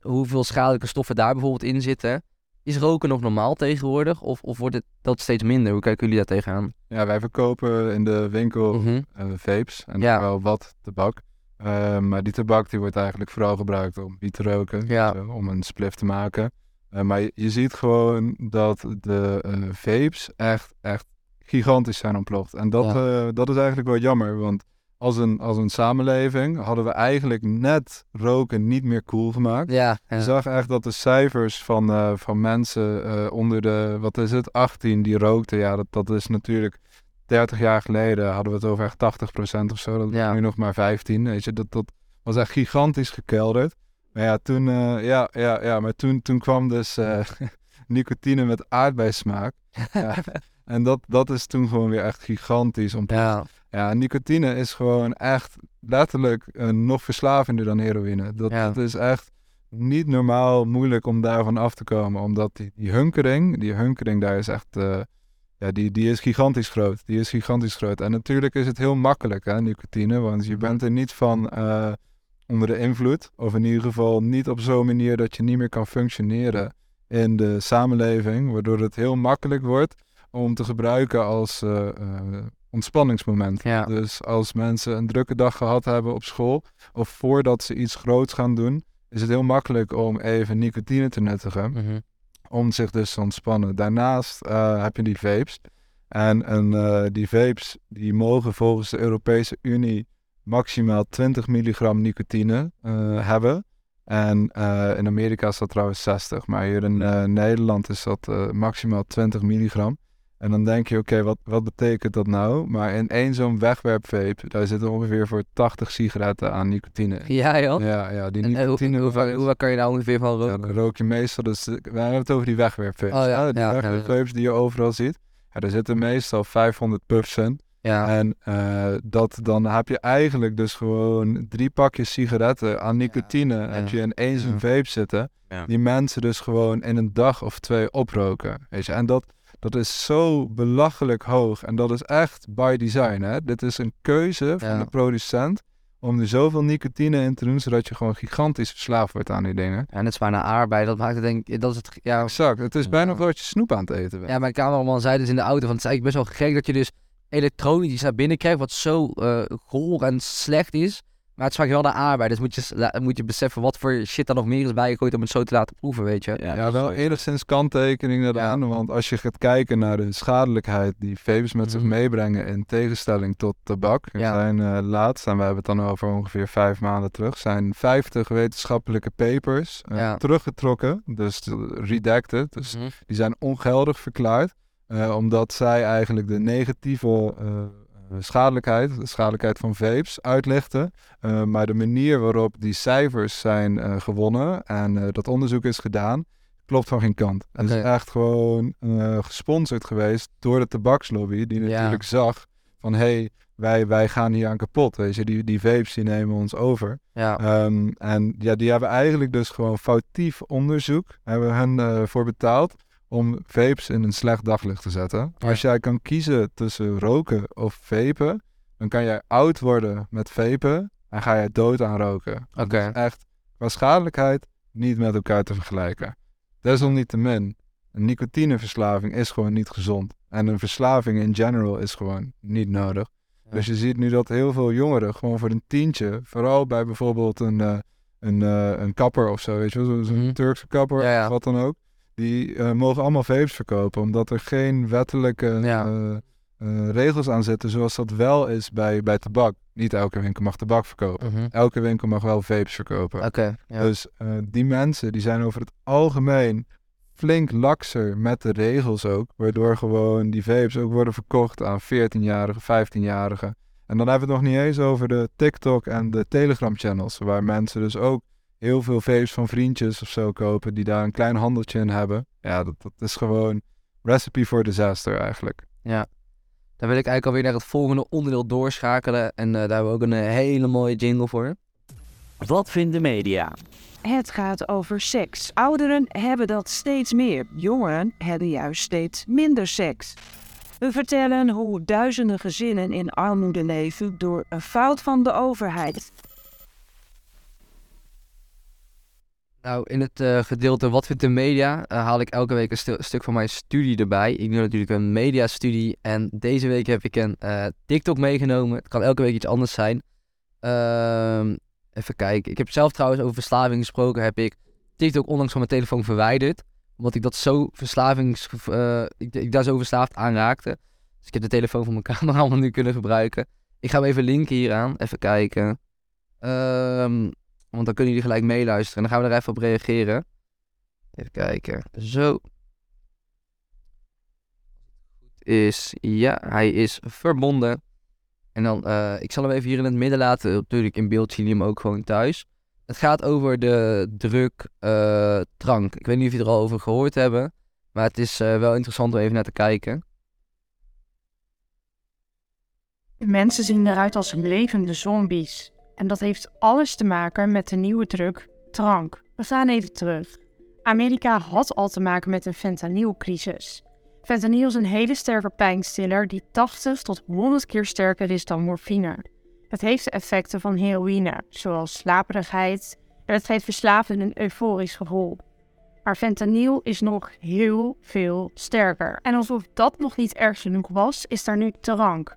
S1: hoeveel schadelijke stoffen daar bijvoorbeeld in zitten. Is roken nog normaal tegenwoordig? Of, of wordt het dat steeds minder? Hoe kijken jullie daar tegenaan?
S3: Ja, wij verkopen in de winkel
S1: Mhm.
S3: eh, vapes en
S1: Ja.
S3: wel wat tabak. Eh, maar die tabak die wordt eigenlijk vooral gebruikt om wiet te roken,
S1: Ja.
S3: eh, om een spliff te maken. Maar je, je ziet gewoon dat de vapes echt, echt gigantisch zijn ontploft. En dat, dat is eigenlijk wel jammer, want als een, als een samenleving hadden we eigenlijk net roken niet meer cool gemaakt.
S1: Ja,
S3: Je zag echt dat de cijfers van, eh, van mensen eh, onder de, wat is het, 18 die rookten. Ja, dat, dat is natuurlijk 30 jaar geleden hadden we het over echt 80% of zo. Dat
S1: Ja.
S3: nu nog maar 15. Weet je, dat, dat was echt gigantisch gekelderd. Maar ja, toen, eh, ja, ja, ja, maar toen, toen kwam dus nicotine met aardbeismaak. Ja. En dat, dat is toen gewoon weer echt gigantisch. Om...
S1: ja.
S3: Ja, nicotine is gewoon echt letterlijk eh, nog verslavender dan heroïne. Dat,
S1: Ja.
S3: dat is echt niet normaal moeilijk om daarvan af te komen. Omdat die, die hunkering, die hunkering daar is echt, eh, ja, die, die is gigantisch groot. Die is gigantisch groot. En natuurlijk is het heel makkelijk, hè, nicotine. Want je bent er niet van eh, onder de invloed. Of in ieder geval niet op zo'n manier dat je niet meer kan functioneren in de samenleving. Waardoor het heel makkelijk wordt om te gebruiken als ontspanningsmoment.
S1: Ja.
S3: Dus als mensen een drukke dag gehad hebben op school, of voordat ze iets groots gaan doen, is het heel makkelijk om even nicotine te nuttigen,
S1: Mhm.
S3: om zich dus te ontspannen. Daarnaast eh, heb je die vapes. En, en eh, die vapes die mogen volgens de Europese Unie maximaal 20 milligram nicotine eh, hebben. En in Amerika is dat trouwens 60, maar hier in Nederland is dat maximaal 20 milligram. En dan denk je, oké, wat, wat betekent dat nou? Maar in één zo'n wegwerpvape, daar zitten ongeveer voor 80 sigaretten aan nicotine. in.
S1: Ja, joh.
S3: Ja, ja, die
S1: En, eh, hoe,
S3: nicotine...
S1: hoe, hoe, hoe kan je daar ongeveer van
S3: ja,
S1: roken?
S3: dan rook je meestal, dus we hebben het over die wegwerpvapes.
S1: Oh ja,
S3: hè? Die
S1: ja,
S3: wegwerpvapes die je overal ziet. Ja, daar zitten meestal 500 puffs in.
S1: Ja,
S3: En eh, dat, dan heb je eigenlijk dus gewoon drie pakjes sigaretten aan nicotine heb je in één zo'n vape zitten.
S2: Ja.
S3: Die mensen dus gewoon in een dag of twee oproken. Weet je? En dat, dat is zo belachelijk hoog. En dat is echt by design. Hè? Dit is een keuze van
S1: Ja.
S3: de producent om er zoveel nicotine in te doen, zodat je gewoon gigantisch verslaafd wordt aan die dingen.
S1: ja net zwaar naar aardbei, dat maakt het denk ik, dat is het, ja,
S3: Exact. Het is bijna
S1: Ja.
S3: dat je snoep aan het eten bent.
S1: Ja, mijn cameraman zei dus in de auto, van het is eigenlijk best wel gek dat je dus elektronisch naar binnen krijgt wat zo goor en slecht is. Maar het smaakt wel naar aardbei, dus moet je, moet je beseffen wat voor shit er nog meer is bijgegooid om het zo te laten proeven, weet je.
S3: Ja,
S2: is
S3: wel enigszins kanttekening daaraan. Want als je gaat kijken naar de schadelijkheid die vapes met zich
S1: Mhm.
S3: meebrengen in tegenstelling tot tabak. Er
S1: Ja.
S3: zijn eh, laatst, en we hebben het dan over ongeveer vijf maanden terug, zijn 50 wetenschappelijke papers eh,
S1: Ja.
S3: teruggetrokken. Dus de- redacted. Dus
S1: Mhm.
S3: die zijn ongeldig verklaard. eh, omdat zij eigenlijk de negatieve schadelijkheid, de schadelijkheid van vapes, uitlichten. Eh, maar de manier waarop die cijfers zijn eh, gewonnen en eh, dat onderzoek is gedaan, klopt van geen kant. Het is echt gewoon gesponsord geweest door de tabakslobby, die
S1: Ja.
S3: natuurlijk zag van hé, hey, wij, wij gaan hier aan kapot. Weet je, die, die vapes die nemen ons over.
S1: Ja,
S3: Ehm, en ja, die hebben eigenlijk dus gewoon foutief onderzoek, hebben hen voor betaald om vapes in een slecht daglicht te zetten. Als jij kan kiezen tussen roken of vapen, dan kan jij oud worden met vapen en ga jij dood aan roken.
S1: Oké.
S3: is echt qua schadelijkheid niet met elkaar te vergelijken. Desalniettemin, een nicotineverslaving is gewoon niet gezond. En een verslaving in general is gewoon niet nodig.
S1: Ja.
S3: Dus je ziet nu dat heel veel jongeren gewoon voor een tientje, vooral bij bijvoorbeeld een, eh, een, eh, een kapper of zo, weet je wel, zo- zo'n
S1: Mhm.
S3: Turkse kapper
S1: Ja, ja.
S3: of wat dan ook. Die eh, mogen allemaal vapes verkopen, omdat er geen wettelijke
S1: Ja.
S3: eh, eh, regels aan zitten, zoals dat wel is bij, bij tabak. Niet elke winkel mag tabak verkopen.
S1: Mhm.
S3: Elke winkel mag wel vapes verkopen.
S1: Oké, ja.
S3: Dus die mensen die zijn over het algemeen flink lakser met de regels ook. Waardoor gewoon die vapes ook worden verkocht aan 14-jarigen, 15-jarigen. En dan hebben we het nog niet eens over de TikTok en de Telegram channels, waar mensen dus ook heel veel vapes van vriendjes of zo kopen, die daar een klein handeltje in hebben. Ja, dat, dat is gewoon recipe for disaster eigenlijk.
S1: Ja. Dan wil ik eigenlijk alweer naar het volgende onderdeel doorschakelen. En eh, daar hebben we ook een eh, hele mooie jingle voor.
S5: Wat vindt de media?
S6: Het gaat over seks. Ouderen hebben dat steeds meer. Jongeren hebben juist steeds minder seks. We vertellen hoe duizenden gezinnen in armoede leven door een fout van de overheid.
S1: Nou, in het eh, gedeelte Wat vindt de media eh, haal ik elke week een stu- stuk van mijn studie erbij. Ik doe natuurlijk een mediastudie en deze week heb ik een eh, TikTok meegenomen. Het kan elke week iets anders zijn. Ehm, even kijken. Ik heb zelf trouwens over verslaving gesproken. Heb ik TikTok onlangs van mijn telefoon verwijderd. Omdat ik dat zo verslavings... ik, ik daar zo verslaafd aan raakte. Dus ik heb de telefoon van mijn cameraman nu kunnen gebruiken. Ik ga hem even linken hieraan. Even kijken. Ehm... Want dan kunnen jullie gelijk meeluisteren. En dan gaan we er even op reageren. Even kijken. Zo. Is, ja, hij is verbonden. En dan, eh, ik zal hem even hier in het midden laten. Natuurlijk in beeld zien jullie hem ook gewoon thuis. Het gaat over de druk eh, drank. Ik weet niet of jullie er al over gehoord hebben. Maar het is eh, wel interessant om even naar te kijken.
S7: Mensen zien eruit als levende zombies. En dat heeft alles te maken met de nieuwe druk drank. We gaan even terug. Amerika had al te maken met een fentanylcrisis. Fentanyl is een hele sterke pijnstiller die 80 tot 100 keer sterker is dan morfine. Het heeft de effecten van heroïne, zoals slaperigheid en het geeft verslaafden een euforisch gevoel. Maar fentanyl is nog heel veel sterker. En alsof dat nog niet erg genoeg was, is daar nu drank.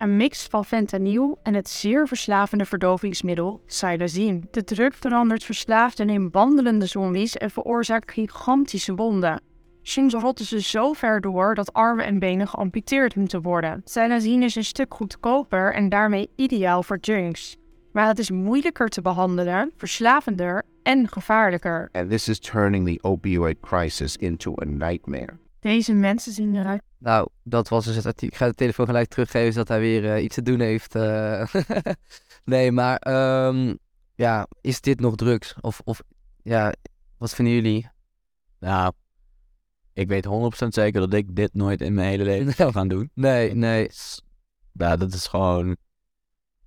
S7: Een mix van fentanyl en het zeer verslavende verdovingsmiddel psilocin. De druk verandert verslaafden in wandelende zombies en veroorzaakt gigantische wonden. Soms rotten ze zo ver door dat armen en benen geamputeerd moeten worden. Psilocin is een stuk goedkoper en daarmee ideaal voor junks. Maar het is moeilijker te behandelen, verslavender en gevaarlijker.
S8: And this is turning opioid crisis into a nightmare.
S7: Deze mensen zien eruit
S1: Nou, dat was dus het artikel. Ik ga de telefoon gelijk teruggeven zodat hij weer eh, iets te doen heeft. eh. nee, maar ehm, ja, is dit nog drugs? Of, of ja, wat vinden jullie?
S2: Nou, ik weet 100% zeker dat ik dit nooit in mijn hele leven zou gaan doen.
S1: Nee, nee.
S2: Ja, dat is gewoon,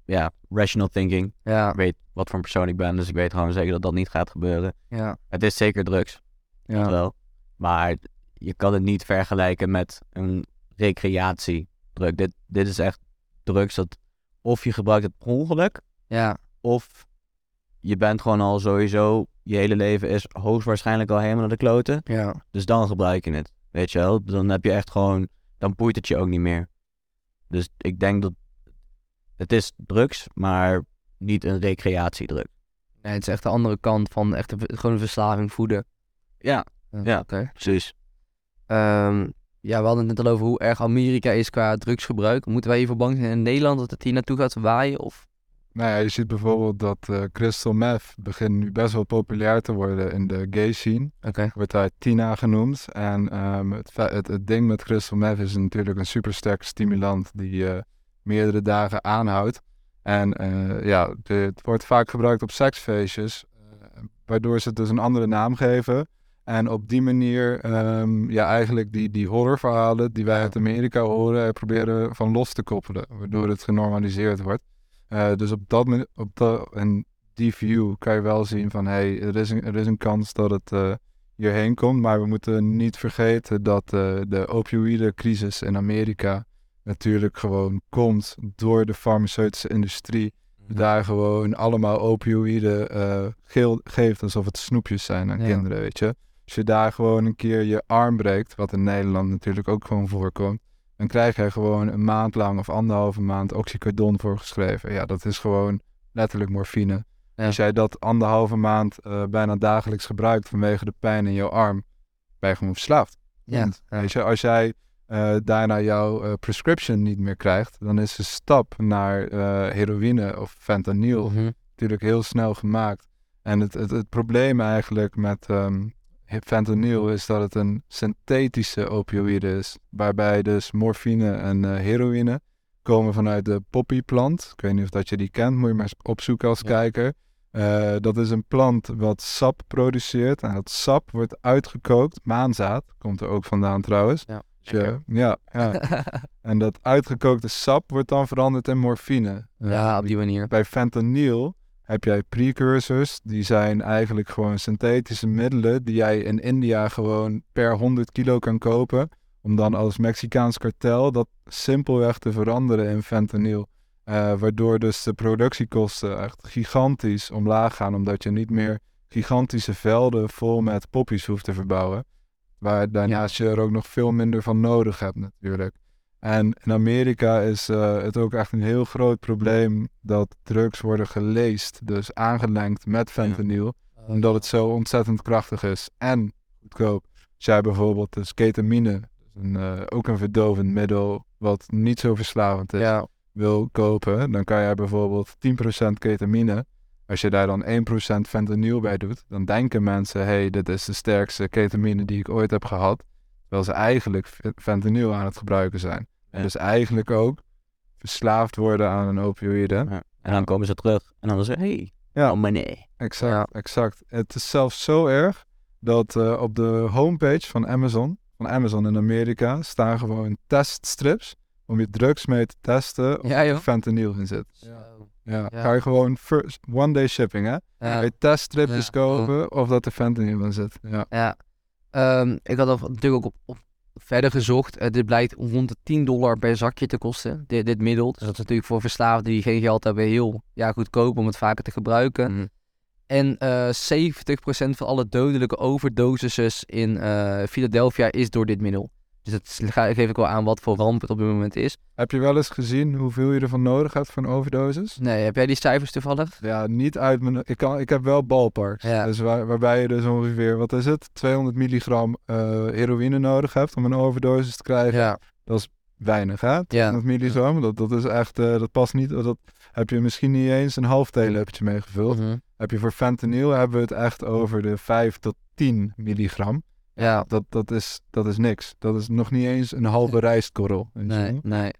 S2: ja, rational thinking.
S1: Ja,
S2: Ik weet wat voor een persoon ik ben, dus ik weet gewoon zeker dat dat niet gaat gebeuren.
S1: ja,
S2: Het is zeker drugs,
S1: ja.
S2: wel. Maar je kan het niet vergelijken met een recreatiedruk. Dit, dit is echt drugs dat of je gebruikt het per ongeluk,
S1: Ja,
S2: of je bent gewoon al sowieso, je hele leven is hoogstwaarschijnlijk al helemaal naar de kloten.
S1: ja.
S2: Dus dan gebruik je het. Weet je wel? Dan heb je echt gewoon. Dan boeit het je ook niet meer. Dus ik denk dat. Het is drugs, maar niet een recreatiedruk.
S1: Nee, het is echt de andere kant van echt een, gewoon een verslaving voeden.
S2: Ja,
S1: Ja,
S2: Ja.
S1: oké.
S2: precies.
S1: Ehm, ja, we hadden het net al over hoe erg Amerika is qua drugsgebruik. Moeten wij hiervoor bang zijn in Nederland dat het hier naartoe gaat waaien? Of...
S3: Nou ja, je ziet bijvoorbeeld dat eh, crystal meth begint nu best wel populair te worden in de gay scene.
S1: Oké.
S3: Wordt hij Tina genoemd. En ehm, het, het, het ding met crystal meth is natuurlijk een supersterke stimulant die eh, meerdere dagen aanhoudt. En eh, ja, het wordt vaak gebruikt op seksfeestjes, waardoor ze het dus een andere naam geven. En op die manier, ehm, ja, eigenlijk die, die horrorverhalen die wij uit Amerika horen, eh, proberen van los te koppelen, waardoor het genormaliseerd wordt. Eh, dus op dat, op dat, en die view kan je wel zien van, hé, hey, er, is een, er is een kans dat het eh, hierheen komt. Maar we moeten niet vergeten dat de opioïdencrisis in Amerika natuurlijk gewoon komt door de farmaceutische industrie. Daar gewoon allemaal opioïden geel, geeft alsof het snoepjes zijn aan
S1: Ja.
S3: kinderen, weet je. Als je daar gewoon een keer je arm breekt, wat in Nederland natuurlijk ook gewoon voorkomt, dan krijg je gewoon een maand lang of anderhalve maand oxycodon voorgeschreven. Ja, dat is gewoon letterlijk morfine.
S1: Ja.
S3: Als jij dat anderhalve maand eh, bijna dagelijks gebruikt vanwege de pijn in jouw arm, ben je gewoon verslaafd.
S1: Ja.
S3: Punt.
S1: ja.
S3: Weet je, als jij eh, daarna jouw eh, prescription niet meer krijgt, dan is de stap naar heroïne of fentanyl
S1: Mhm.
S3: natuurlijk heel snel gemaakt. En het, het, het probleem eigenlijk met ehm, fentanyl is dat het een synthetische opioïde is, waarbij dus morfine en eh, heroïne komen vanuit de poppyplant. Ik weet niet of dat je die kent, moet je maar eens opzoeken als
S1: Ja.
S3: kijker. Eh, dat is een plant wat sap produceert. En dat sap wordt uitgekookt. Maanzaad komt er ook vandaan trouwens.
S1: Ja.
S3: Dus ja, ja. En dat uitgekookte sap wordt dan veranderd in morfine.
S1: ja, op die manier.
S3: Bij fentanyl heb jij precursors. Die zijn eigenlijk gewoon synthetische middelen die jij in India gewoon per 100 kilo kan kopen. Om dan als Mexicaans kartel dat simpelweg te veranderen in fentanyl. Eh, waardoor dus de productiekosten echt gigantisch omlaag gaan. Omdat je niet meer gigantische velden vol met poppies hoeft te verbouwen. Waar daarnaast je er ook nog veel minder van nodig hebt natuurlijk. En in Amerika is eh, het ook echt een heel groot probleem dat drugs worden geleest, dus aangelengd met fentanyl, omdat het zo ontzettend krachtig is en goedkoop. Als jij bijvoorbeeld dus ketamine, dus een, eh, ook een verdovend middel wat niet zo verslavend is,
S1: Ja,
S3: wil kopen, dan kan jij bijvoorbeeld 10% ketamine. Als je daar dan 1% fentanyl bij doet, dan denken mensen, hey, dit is de sterkste ketamine die ik ooit heb gehad. Terwijl ze eigenlijk fentanyl aan het gebruiken zijn.
S2: Ja.
S3: dus eigenlijk ook verslaafd worden aan een opioïde.
S2: Ja. En dan komen ze terug en dan zeggen hey,
S3: Ja.
S2: oh meneer.
S3: Exact,
S1: Ja.
S3: exact. Het is zelfs zo erg dat eh, op de homepage van Amazon, van Amazon in Amerika, staan gewoon teststrips om je drugs mee te testen of
S1: Ja,
S3: er fentanyl in zit. Ja.
S1: Ja.
S3: Ga je gewoon first, one day shipping, hè? Ga
S1: Ja.
S3: je teststripjes
S1: Ja.
S3: kopen of dat er fentanyl in zit. Ja.
S1: Ja. Ehm, ik had al natuurlijk ook op, op verder gezocht. Eh, dit blijkt rond de 10 dollar per zakje te kosten, dit, dit middel. Dus dat is natuurlijk voor verslaafden die geen geld hebben heel ja, goedkoop om het vaker te gebruiken.
S2: Mhm.
S1: En eh 70% van alle dodelijke overdoses in eh, Philadelphia is door dit middel. Dus dat geef ik wel aan wat voor ramp het op dit moment is.
S3: Heb je wel eens gezien hoeveel je ervan nodig hebt voor een overdosis?
S1: Nee, heb jij die cijfers toevallig?
S3: Ja, niet uit mijn... Ik, kan, ik heb wel ballparks.
S1: Ja.
S3: Dus waar, waarbij je dus ongeveer, wat is het? 200 milligram eh, heroïne nodig hebt om een overdosis te krijgen.
S1: Ja.
S3: Weinig, hè?
S1: Ja.
S3: 200 milligram, dat, dat is echt... eh, dat past niet... Dat heb je misschien niet eens een half theelepeltje meegevuld.
S1: Mhm.
S3: Heb je voor fentanyl hebben we het echt over de 5 tot 10 milligram.
S1: Ja.
S3: Dat, dat, is, dat is niks. Dat is nog niet eens een halve rijstkorrel.
S1: Nee, nee.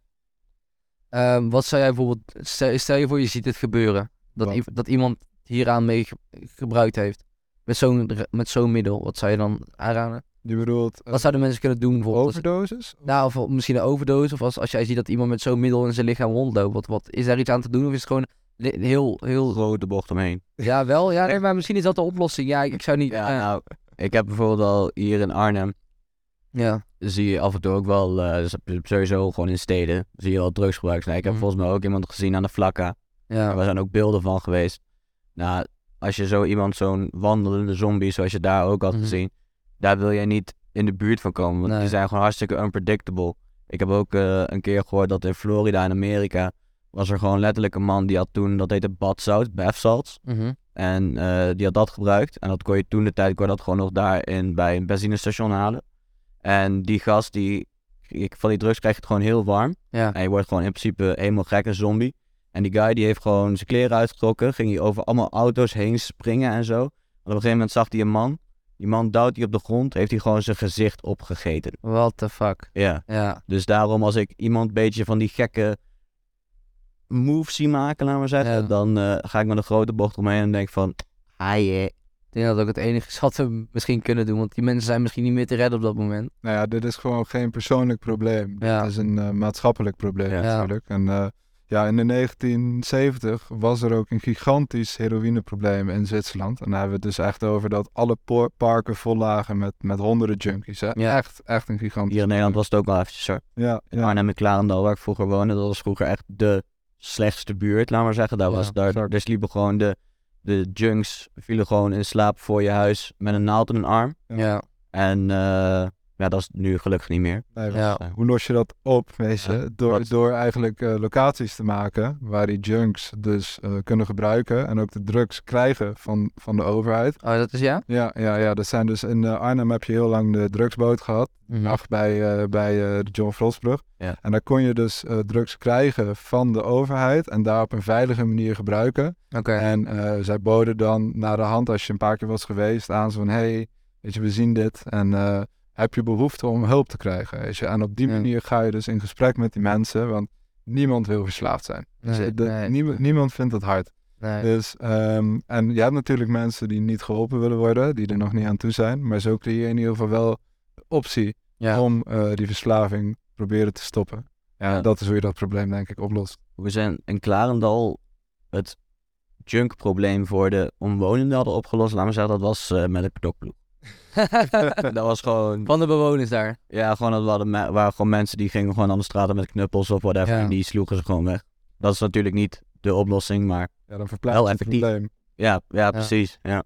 S1: Ehm, wat zou jij bijvoorbeeld... Stel, stel je voor je ziet het gebeuren. Dat, dat iemand hieraan mee ge- gebruikt heeft. Met zo'n met zo'n middel. Wat zou je dan aanraden?
S3: Je bedoelt
S1: Wat zouden mensen kunnen doen bijvoorbeeld? als-
S3: overdosis?
S1: Nou, of misschien een overdosis. Of als, als jij ziet dat iemand met zo'n middel in zijn lichaam rondloopt. Wat, wat, is daar iets aan te doen? Of is het gewoon heel... heel...
S2: Grote bocht omheen.
S1: Ja, wel. Ja, nee, maar misschien is dat de oplossing. Ja, ik, ik zou niet...
S2: Ja,
S1: eh,
S2: nou, ik heb bijvoorbeeld al hier in Arnhem,
S1: ja.
S2: zie je af en toe ook wel, eh, dus sowieso gewoon in steden, zie je wel drugsgebruik. Nou, ik heb
S1: Mhm.
S2: volgens mij ook iemand gezien aan de vlakka.
S1: Ja.
S2: Zijn ook beelden van geweest. Nou, als je zo iemand, zo'n wandelende zombie, zoals je daar ook had
S1: Mhm.
S2: gezien, daar wil jij niet in de buurt van komen, want
S1: Nee.
S2: die zijn gewoon hartstikke unpredictable. Ik heb ook eh, een keer gehoord dat in Florida in Amerika was er gewoon letterlijk een man die had toen, dat heette badzout, bath salts.
S1: Mhm.
S2: En eh, die had dat gebruikt. En dat kon je toen de tijd kon dat gewoon nog daarin bij een benzinestation halen. En die gast, die, ik- van die drugs krijg je het gewoon heel warm.
S1: Ja.
S2: En je wordt gewoon in principe helemaal gek, een zombie. En die guy die heeft gewoon zijn kleren uitgetrokken. Ging hij over allemaal auto's heen springen en zo. En op een gegeven moment zag hij een man. Die man duwt hij op de grond. Heeft hij gewoon zijn gezicht opgegeten.
S1: What the fuck.
S2: Ja.
S1: Ja.
S2: Dus daarom als ik iemand een beetje van die gekke moves zie maken, laten we zeggen.
S1: Ja.
S2: Dan eh, ga ik met een grote bocht omheen en denk van... Hi, eh.
S1: Ik denk dat ook het enige is wat we misschien kunnen doen. Want die mensen zijn misschien niet meer te redden op dat moment.
S3: Nou ja, dit is gewoon geen persoonlijk probleem.
S1: Ja.
S3: Dit is een eh, maatschappelijk probleem
S2: Ja.
S3: natuurlijk. En eh, ja, in de 1970 was er ook een gigantisch heroïneprobleem in Zwitserland. En daar hebben we het dus echt over dat alle parken vol lagen met, met honderden junkies. Hè?
S1: Ja.
S3: Echt, echt een gigantisch
S2: Hier in Nederland was het ook wel eventjes zo.
S3: Ja,
S2: In
S3: ja.
S2: Arnhem en Klarendal, waar ik vroeger woonde, dat was vroeger echt de slechtste buurt, laat maar zeggen. Daar,
S1: Ja,
S2: was, daar, daar sliepen gewoon de, de junks, vielen gewoon in slaap voor je huis met een naald in hun arm.
S3: Ja.
S1: Ja.
S2: En eh, ja, dat is nu gelukkig niet meer.
S3: Nee,
S1: Ja.
S3: eh, Hoe los je dat op, weet je?
S2: Ja,
S3: door, door eigenlijk eh, locaties te maken waar die junks dus eh, kunnen gebruiken en ook de drugs krijgen van, van de overheid.
S1: Oh, dat is ja?
S3: Ja, ja, ja. Dat zijn dus in Arnhem heb je heel lang de drugsboot gehad. Lag bij, eh, bij eh, de John Frostbrug.
S2: Ja.
S3: En daar kon je dus eh, drugs krijgen van de overheid en daar op een veilige manier gebruiken.
S1: Oké.
S3: En eh, zij boden dan naar de hand, als je een paar keer was geweest, aan zo van... hey, weet je, we zien dit en eh, heb je behoefte om hulp te krijgen? Weet je? En op die
S1: Ja.
S3: manier ga je dus in gesprek met die mensen. Want niemand wil verslaafd zijn. Dus
S1: Nee,
S3: de-
S1: nee.
S3: niemand, niemand vindt het hard.
S1: Nee.
S3: Dus, ehm, en je hebt natuurlijk mensen die niet geholpen willen worden, die er nog niet aan toe zijn. Maar zo creëer je in ieder geval wel de optie
S1: Ja.
S3: om eh, die verslaving proberen te stoppen. Ja,
S2: Ja.
S3: dat is hoe je dat probleem denk ik oplost.
S2: We zijn in Klarendal het junkprobleem voor de omwonenden hadden opgelost. Laat me zeggen, dat was eh, met een knokploeg. dat was gewoon,
S1: Van de bewoners daar.
S2: ja, gewoon, dat waren, me- waren gewoon mensen die gingen gewoon aan de straten met knuppels of whatever.
S1: Ja.
S2: En die sloegen ze gewoon weg. Dat is natuurlijk niet de oplossing, maar
S3: Ja, dan verplaatst
S2: Wel
S3: je het
S2: effectief.
S3: probleem.
S2: ja, ja, precies. Ja.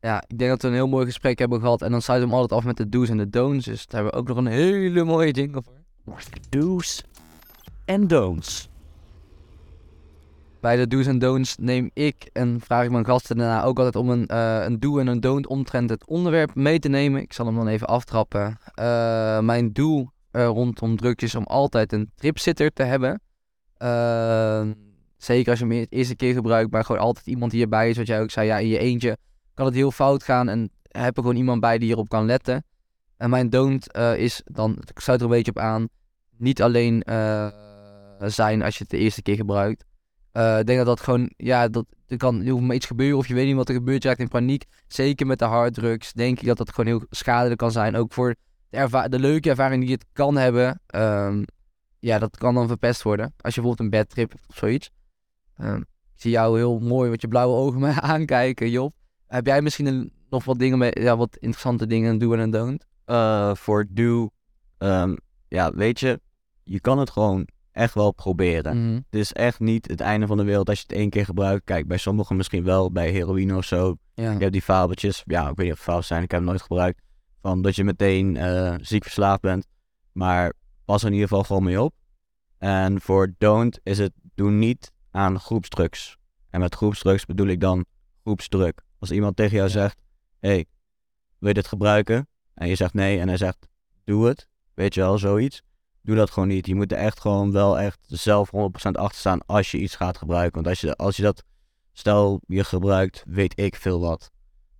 S1: Ja, ik denk dat we een heel mooi gesprek hebben gehad. En dan sluiten we hem altijd af met de do's en de don'ts. Dus daar hebben we ook nog een hele mooie jingle voor.
S5: Do's en don'ts.
S1: Bij de do's en don'ts neem ik en vraag ik mijn gasten daarna ook altijd om een, eh, een do en een don't omtrent het onderwerp mee te nemen. Ik zal hem dan even aftrappen. Eh, mijn do eh, rondom drugs is om altijd een tripsitter te hebben. Zeker als je hem de eerste keer gebruikt, maar gewoon altijd iemand die erbij is. Wat jij ook zei, ja, in je eentje kan het heel fout gaan. En heb er gewoon iemand bij die hierop kan letten. En mijn don't is dan, ik sluit er een beetje op aan, niet alleen zijn als je het de eerste keer gebruikt. Eh, ik denk dat dat gewoon, ja, dat, er kan heel maar iets gebeuren of je weet niet wat er gebeurt, je raakt in paniek. Zeker met de harddrugs, denk ik dat dat gewoon heel schadelijk kan zijn. Ook voor de, leuke ervaring die het kan hebben, ehm, ja, dat kan dan verpest worden. Als je bijvoorbeeld een bedtrip hebt of zoiets. Ehm, ik zie jou heel mooi met je blauwe ogen me aankijken, Job. Heb jij misschien nog wat dingen, mee, ja, wat interessante dingen, do en don't?
S2: Eh, voor do, ehm, ja, weet je, je kan het gewoon echt wel proberen.
S1: Mhm.
S2: Het is echt niet het einde van de wereld als je het één keer gebruikt. Kijk, bij sommigen misschien wel, bij heroïne of zo.
S1: Ja.
S2: Je hebt die fabeltjes, ja, ik weet niet of het zijn, ik heb het nooit gebruikt. Van dat je meteen eh, ziek verslaafd bent. Maar pas er in ieder geval gewoon mee op. En voor don't is het, doe niet aan groepsdrugs. En met groepsdrugs bedoel ik dan groepsdruk. Als iemand tegen jou zegt, hey, wil je dit gebruiken? En je zegt nee en hij zegt, doe het. Weet je wel, zoiets. Doe dat gewoon niet. Je moet er echt gewoon wel echt zelf 100% achter staan als je iets gaat gebruiken. Want als je, als je dat, stel je gebruikt, weet ik veel wat.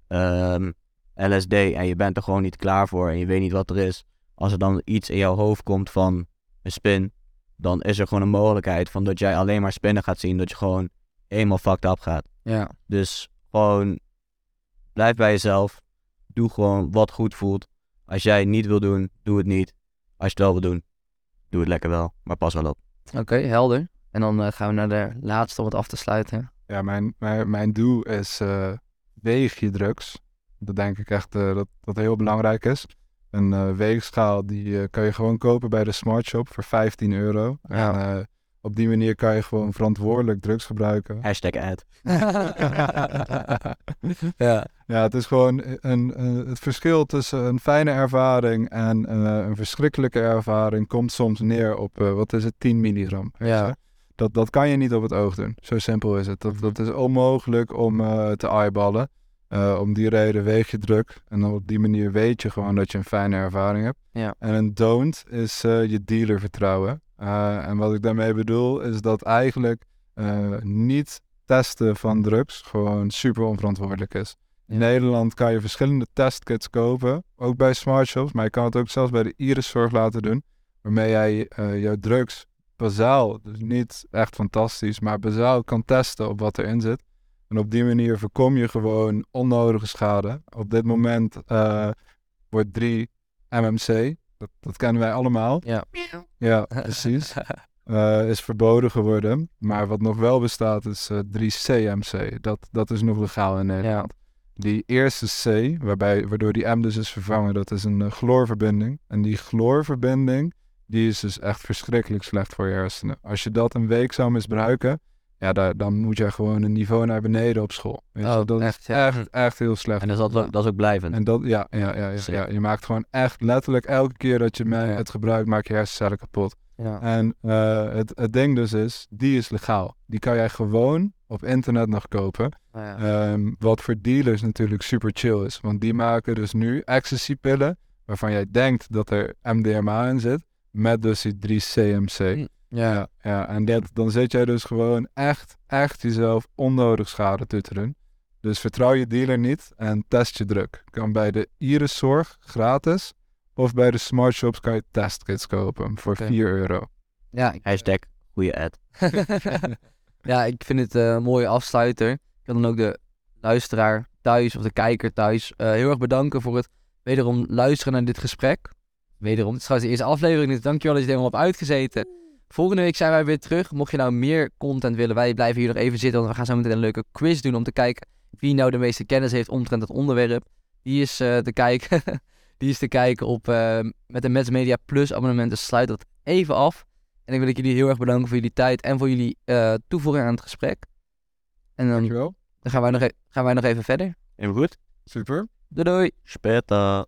S2: ehm, LSD en je bent er gewoon niet klaar voor en je weet niet wat er is. Als er dan iets in jouw hoofd komt van een spin, dan is er gewoon een mogelijkheid van dat jij alleen maar spinnen gaat zien. Dat je gewoon eenmaal fucked up gaat.
S1: Ja.
S2: Dus gewoon blijf bij jezelf. Doe gewoon wat goed voelt. Als jij het niet wil doen, doe het niet. Als je het wel wil doen, doe het lekker wel. Maar pas wel op.
S1: Oké, helder. En dan eh, gaan we naar de laatste om het af te sluiten.
S3: Ja, mijn, mijn, mijn doel is eh, weeg je drugs. Dat denk ik echt eh, dat dat heel belangrijk is. Een eh, weegschaal die eh, kan je gewoon kopen bij de Smart Shop voor 15 euro.
S1: Ja.
S3: En, eh, op die manier kan je gewoon verantwoordelijk drugs gebruiken.
S2: Hashtag ad.
S1: ja.
S3: Ja, het is gewoon een, een, het verschil tussen een fijne ervaring en eh, een verschrikkelijke ervaring komt soms neer op, eh, wat is het, 10 milligram.
S1: Ja.
S3: Dat, dat kan je niet op het oog doen. Zo simpel is het. Dat, dat is onmogelijk om eh, te eyeballen. Eh, om die reden weeg je druk. En dan op die manier weet je gewoon dat je een fijne ervaring hebt.
S1: Ja.
S3: En een don't is eh, je dealer vertrouwen. Eh, en wat ik daarmee bedoel is dat eigenlijk eh, niet testen van drugs gewoon super onverantwoordelijk is. In. Nederland kan je verschillende testkits kopen, ook bij smart shops, maar je kan het ook zelfs bij de Iriszorg laten doen, waarmee jij eh, jouw drugs bazaal, dus niet echt fantastisch, maar bazaal kan testen op wat erin zit. En op die manier voorkom je gewoon onnodige schade. Op dit moment wordt 3 MMC, dat, dat kennen wij allemaal.
S1: Ja.
S3: Ja, precies. eh, is verboden geworden. Maar wat nog wel bestaat is eh 3CMC. Dat, dat is nog legaal in Nederland. Die eerste C, waarbij, waardoor die M dus is vervangen, dat is een eh, chloorverbinding. En die chloorverbinding, die is dus echt verschrikkelijk slecht voor je hersenen. Als je dat een week zou misbruiken, ja, daar, dan moet je gewoon een niveau naar beneden op school.
S1: Oh,
S3: dat
S1: echt,
S3: is
S1: ja.
S3: echt, echt heel slecht.
S2: En dat is, ook, dat is ook blijvend.
S3: En dat, ja, ja, ja, ja, je maakt gewoon echt letterlijk elke keer dat je
S1: Ja.
S3: het gebruikt, maak je hersencellen kapot.
S1: Ja.
S3: En eh, het, het ding dus is, die is legaal. Die kan jij gewoon op internet nog kopen.
S1: Ja.
S3: Ehm, wat voor dealers natuurlijk super chill is. Want die maken dus nu ecstasy-pillen, waarvan jij denkt dat er MDMA in zit, met dus die 3-CMC. Ja. Ja, en dat, dan zit jij dus gewoon echt, echt jezelf onnodig schade toe te doen. Dus vertrouw je dealer niet en test je druk. Kan bij de Iriszorg gratis of bij de smart shops kan je testkits kopen voor
S1: Oké.
S3: 4 euro.
S1: Ja, ik-
S2: Hashtag Goeie ad.
S1: ja, ik vind het eh, een mooie afsluiter. Ik wil dan ook de luisteraar thuis of de kijker thuis eh, heel erg bedanken voor het wederom luisteren naar dit gesprek. Wederom, het is trouwens de eerste aflevering, dus dankjewel dat je er helemaal hebt uitgezeten. Volgende week zijn wij weer terug. Mocht je nou meer content willen, wij blijven hier nog even zitten, want we gaan zo meteen een leuke quiz doen om te kijken wie nou de meeste kennis heeft omtrent het onderwerp. Die is eh, te kijken. Die is te kijken op eh, met de Mets Media Plus abonnement. Dus sluit dat even af. En ik wil ik jullie heel erg bedanken voor jullie tijd en voor jullie eh, toevoeging aan het gesprek. En dan,
S3: Dankjewel.
S1: dan gaan, wij nog e- gaan wij nog even verder.
S2: Even goed?
S3: Super.
S1: Doei doei!
S2: Speta.